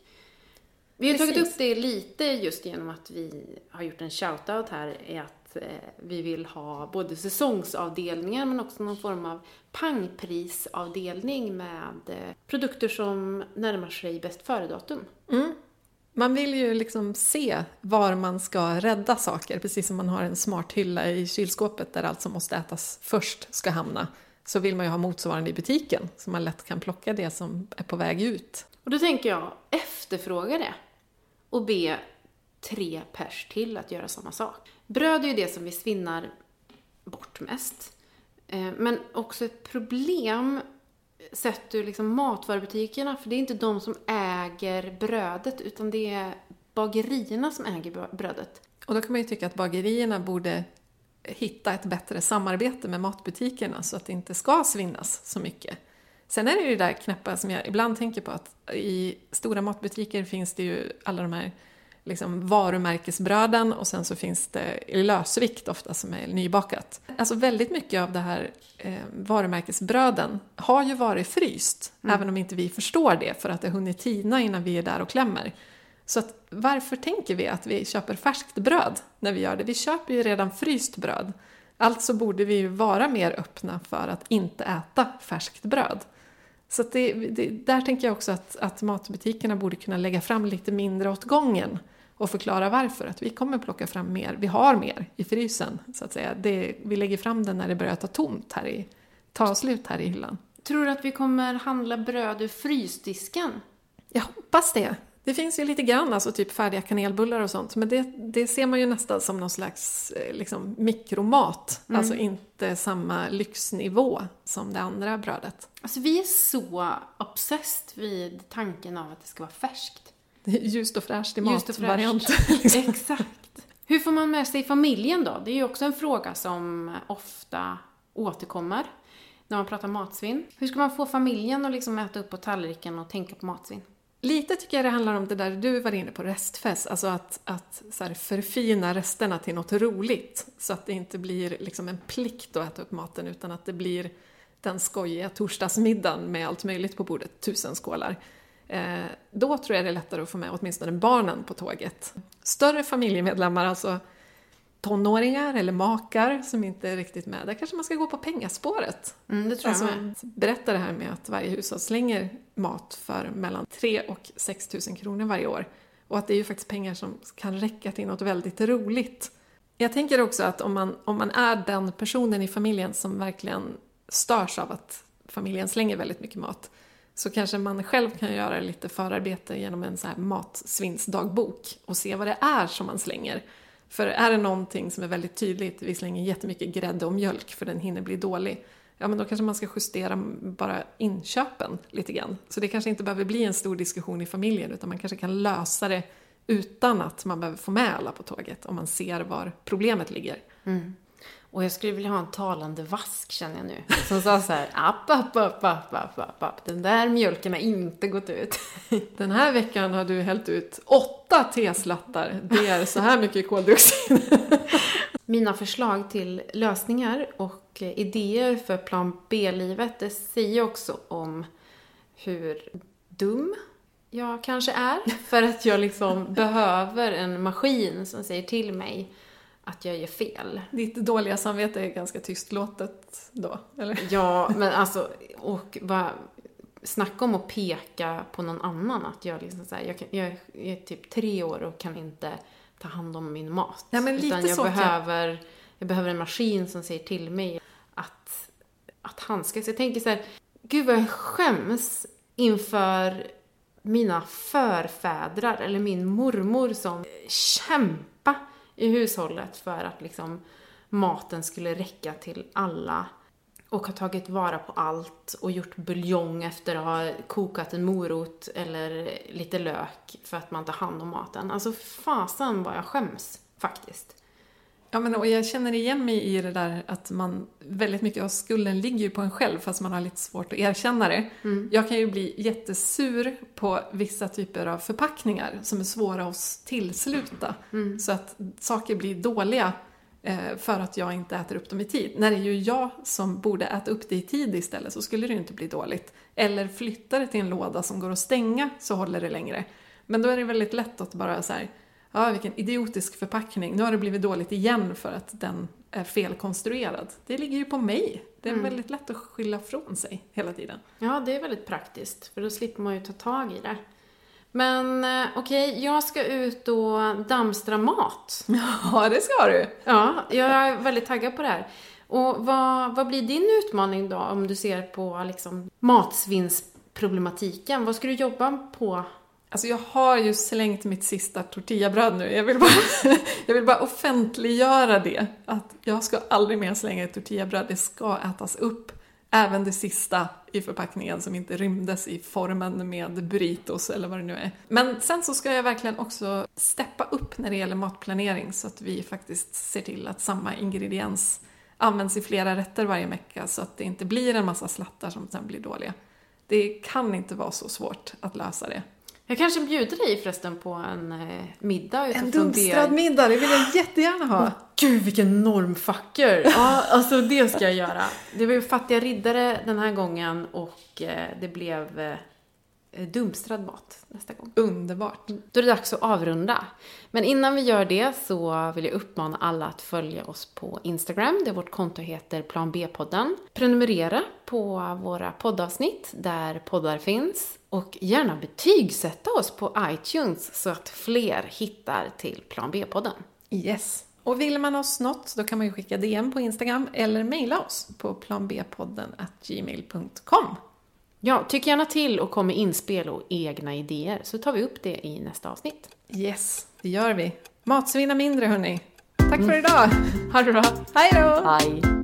[SPEAKER 1] Vi har tagit
[SPEAKER 2] Precis.
[SPEAKER 1] upp det lite just genom att vi har gjort en shoutout här, är att eh, vi vill ha både säsongsavdelningar men också någon form av pangprisavdelning med eh, produkter som närmar sig bäst före-datum.
[SPEAKER 2] Man vill ju liksom se var man ska rädda saker, precis som man har en smart hylla i kylskåpet där allt som måste ätas först ska hamna. Så vill man ju ha motsvarande i butiken, så man lätt kan plocka det som är på väg ut.
[SPEAKER 1] Och då tänker jag efterfråga det och be tre pers till att göra samma sak. Bröd är ju det som vi svinnar bort mest. Eh, men också ett problem sett ur liksom matvarubutikerna, för det är inte de som äger brödet, utan det är bagerierna som äger brödet.
[SPEAKER 2] Och då kan man ju tycka att bagerierna borde hitta ett bättre samarbete med matbutikerna så att det inte ska svinnas så mycket. Sen är det ju det där knäppa som jag ibland tänker på att i stora matbutiker finns det ju alla de här liksom varumärkesbröden och sen så finns det i lösvikt ofta som är nybakat. Alltså väldigt mycket av det här eh, varumärkesbröden har ju varit fryst, även om inte vi förstår det för att det har hunnit tina innan vi är där och klämmer. Så att, varför tänker vi att vi köper färskt bröd när vi gör det? Vi köper ju redan fryst bröd. Alltså borde vi ju vara mer öppna för att inte äta färskt bröd. Så det, det, där tänker jag också att, att matbutikerna borde kunna lägga fram lite mindre åt gången och förklara varför. Att vi kommer plocka fram mer, vi har mer i frysen så att säga. Det, vi lägger fram den när det börjar ta tomt här i, ta slut här i hyllan.
[SPEAKER 1] Tror du att vi kommer handla bröd ur frysdisken?
[SPEAKER 2] Jag hoppas det. Det finns ju lite grann, alltså typ färdiga kanelbullar och sånt, men det, det ser man ju nästan som någon slags eh, liksom, mikromat. Alltså inte samma lyxnivå som det andra brödet.
[SPEAKER 1] Alltså vi är så obsessed vid tanken av att det ska vara färskt.
[SPEAKER 2] Ljust och fräscht i matvariant.
[SPEAKER 1] Exakt. Hur får man med sig familjen då? Det är ju också en fråga som ofta återkommer när man pratar matsvinn. Hur ska man få familjen att liksom äta upp på tallriken och tänka på matsvinn?
[SPEAKER 2] Lite tycker jag det handlar om det där du var inne på, restfest. Alltså att, att förfina resterna till något roligt. Så att det inte blir liksom en plikt att äta upp maten utan att det blir den skojiga torsdagsmiddagen med allt möjligt på bordet, tusen skålar. Eh, då tror jag det är lättare att få med åtminstone barnen på tåget. Större familjemedlemmar, alltså tonåringar eller makar som inte är riktigt med, där kanske man ska gå på pengaspåret.
[SPEAKER 1] Mm, det tror jag
[SPEAKER 2] Alltså,
[SPEAKER 1] med.
[SPEAKER 2] berätta det här med att varje hushåll slänger mat för mellan 3 och 6 000 kronor varje år. Och att det är ju faktiskt pengar som kan räcka till något väldigt roligt. Jag tänker också att om man, om man är den personen i familjen som verkligen störs av att familjen slänger väldigt mycket mat så kanske man själv kan göra lite förarbete genom en så här matsvinnsdagbok och se vad det är som man slänger. För är det någonting som är väldigt tydligt, vi slänger jättemycket grädde och mjölk för den hinner bli dålig, ja men då kanske man ska justera bara inköpen lite grann. Så det kanske inte behöver bli en stor diskussion i familjen utan man kanske kan lösa det utan att man behöver få med alla på tåget om man ser var problemet ligger. Mm.
[SPEAKER 1] Och jag skulle vilja ha en talande vask känner jag nu. Som sa så här, app, app, app, app, app, app, app. Den där mjölken har inte gått ut.
[SPEAKER 2] Den här veckan har du hällt ut åtta teslattar. Det är så här mycket koldioxid.
[SPEAKER 1] Mina förslag till lösningar och eh, idéer för plan B-livet, det säger också om hur dum jag kanske är. För att jag liksom behöver en maskin som säger till mig att jag gör fel.
[SPEAKER 2] Ditt dåliga samvete är ganska tystlåtet då, eller?
[SPEAKER 1] Ja, men alltså, och bara snacka om att peka på någon annan. Att jag liksom så här, jag, kan, jag är typ tre år och kan inte ta hand om min mat.
[SPEAKER 2] Ja, men lite
[SPEAKER 1] Utan jag
[SPEAKER 2] så kan jag-
[SPEAKER 1] behöver, jag behöver en maskin som säger till mig att, att handskas. Jag tänker så här, gud vad jag skäms inför mina förfädrar eller min mormor som kämpa i hushållet för att liksom maten skulle räcka till alla och har tagit vara på allt och gjort buljong efter att ha kokat en morot eller lite lök för att man tar hand om maten. Alltså fasen vad jag skäms faktiskt.
[SPEAKER 2] Ja, men och jag känner igen mig i det där att man, väldigt mycket av skulden ligger ju på en själv fast man har lite svårt att erkänna det. Jag kan ju bli jättesur på vissa typer av förpackningar som är svåra att tillsluta. Så att saker blir dåliga eh, för att jag inte äter upp dem i tid. När det är ju jag som borde äta upp det i tid istället så skulle det ju inte bli dåligt. Eller flytta det till en låda som går att stänga så håller det längre. Men då är det väldigt lätt att bara så här, ja vilken idiotisk förpackning, nu har det blivit dåligt igen för att den är felkonstruerad. Det ligger ju på mig. Det är väldigt lätt att skylla från sig hela tiden.
[SPEAKER 1] Ja, det är väldigt praktiskt för då slipper man ju ta tag i det. Men eh, okej, jag ska ut och dammstra mat.
[SPEAKER 2] Ja, det ska du!
[SPEAKER 1] Ja, jag är väldigt taggad på det här. Och vad, vad blir din utmaning då om du ser på liksom matsvinnsproblematiken? Vad ska du jobba på?
[SPEAKER 2] Alltså jag har ju slängt mitt sista tortillabröd nu. Jag vill, bara, jag vill bara offentliggöra det. Att jag ska aldrig mer slänga ett tortillabröd. Det ska ätas upp. Även det sista i förpackningen som inte rymdes i formen med burritos eller vad det nu är. Men sen så ska jag verkligen också steppa upp när det gäller matplanering så att vi faktiskt ser till att samma ingrediens används i flera rätter varje vecka så att det inte blir en massa slattar som sen blir dåliga. Det kan inte vara så svårt att lösa det.
[SPEAKER 1] Jag kanske bjuder dig förresten på en eh, middag
[SPEAKER 2] En dumstrad middag, det vill jag jättegärna ha.
[SPEAKER 1] Gud vilken normfucker! Ja, alltså det ska jag göra. Det var ju fattiga riddare den här gången och eh, det blev eh, dumstrad mat nästa gång.
[SPEAKER 2] Underbart.
[SPEAKER 1] Då är det dags att avrunda. Men innan vi gör det så vill jag uppmana alla att följa oss på Instagram, där vårt konto heter Plan B-podden. Prenumerera på våra poddavsnitt där poddar finns och gärna betygsätta oss på iTunes så att fler hittar till Plan B-podden.
[SPEAKER 2] Yes. Och vill man oss något, då kan man ju skicka DM på Instagram eller mejla oss på planbpodden gmail.com.
[SPEAKER 1] Ja, tyck gärna till och kom med inspel och egna idéer så tar vi upp det i nästa avsnitt.
[SPEAKER 2] Yes, det gör vi. Matsvinna mindre hörni. Tack för idag.
[SPEAKER 1] Ha det bra!
[SPEAKER 2] Hej då!
[SPEAKER 1] Hej!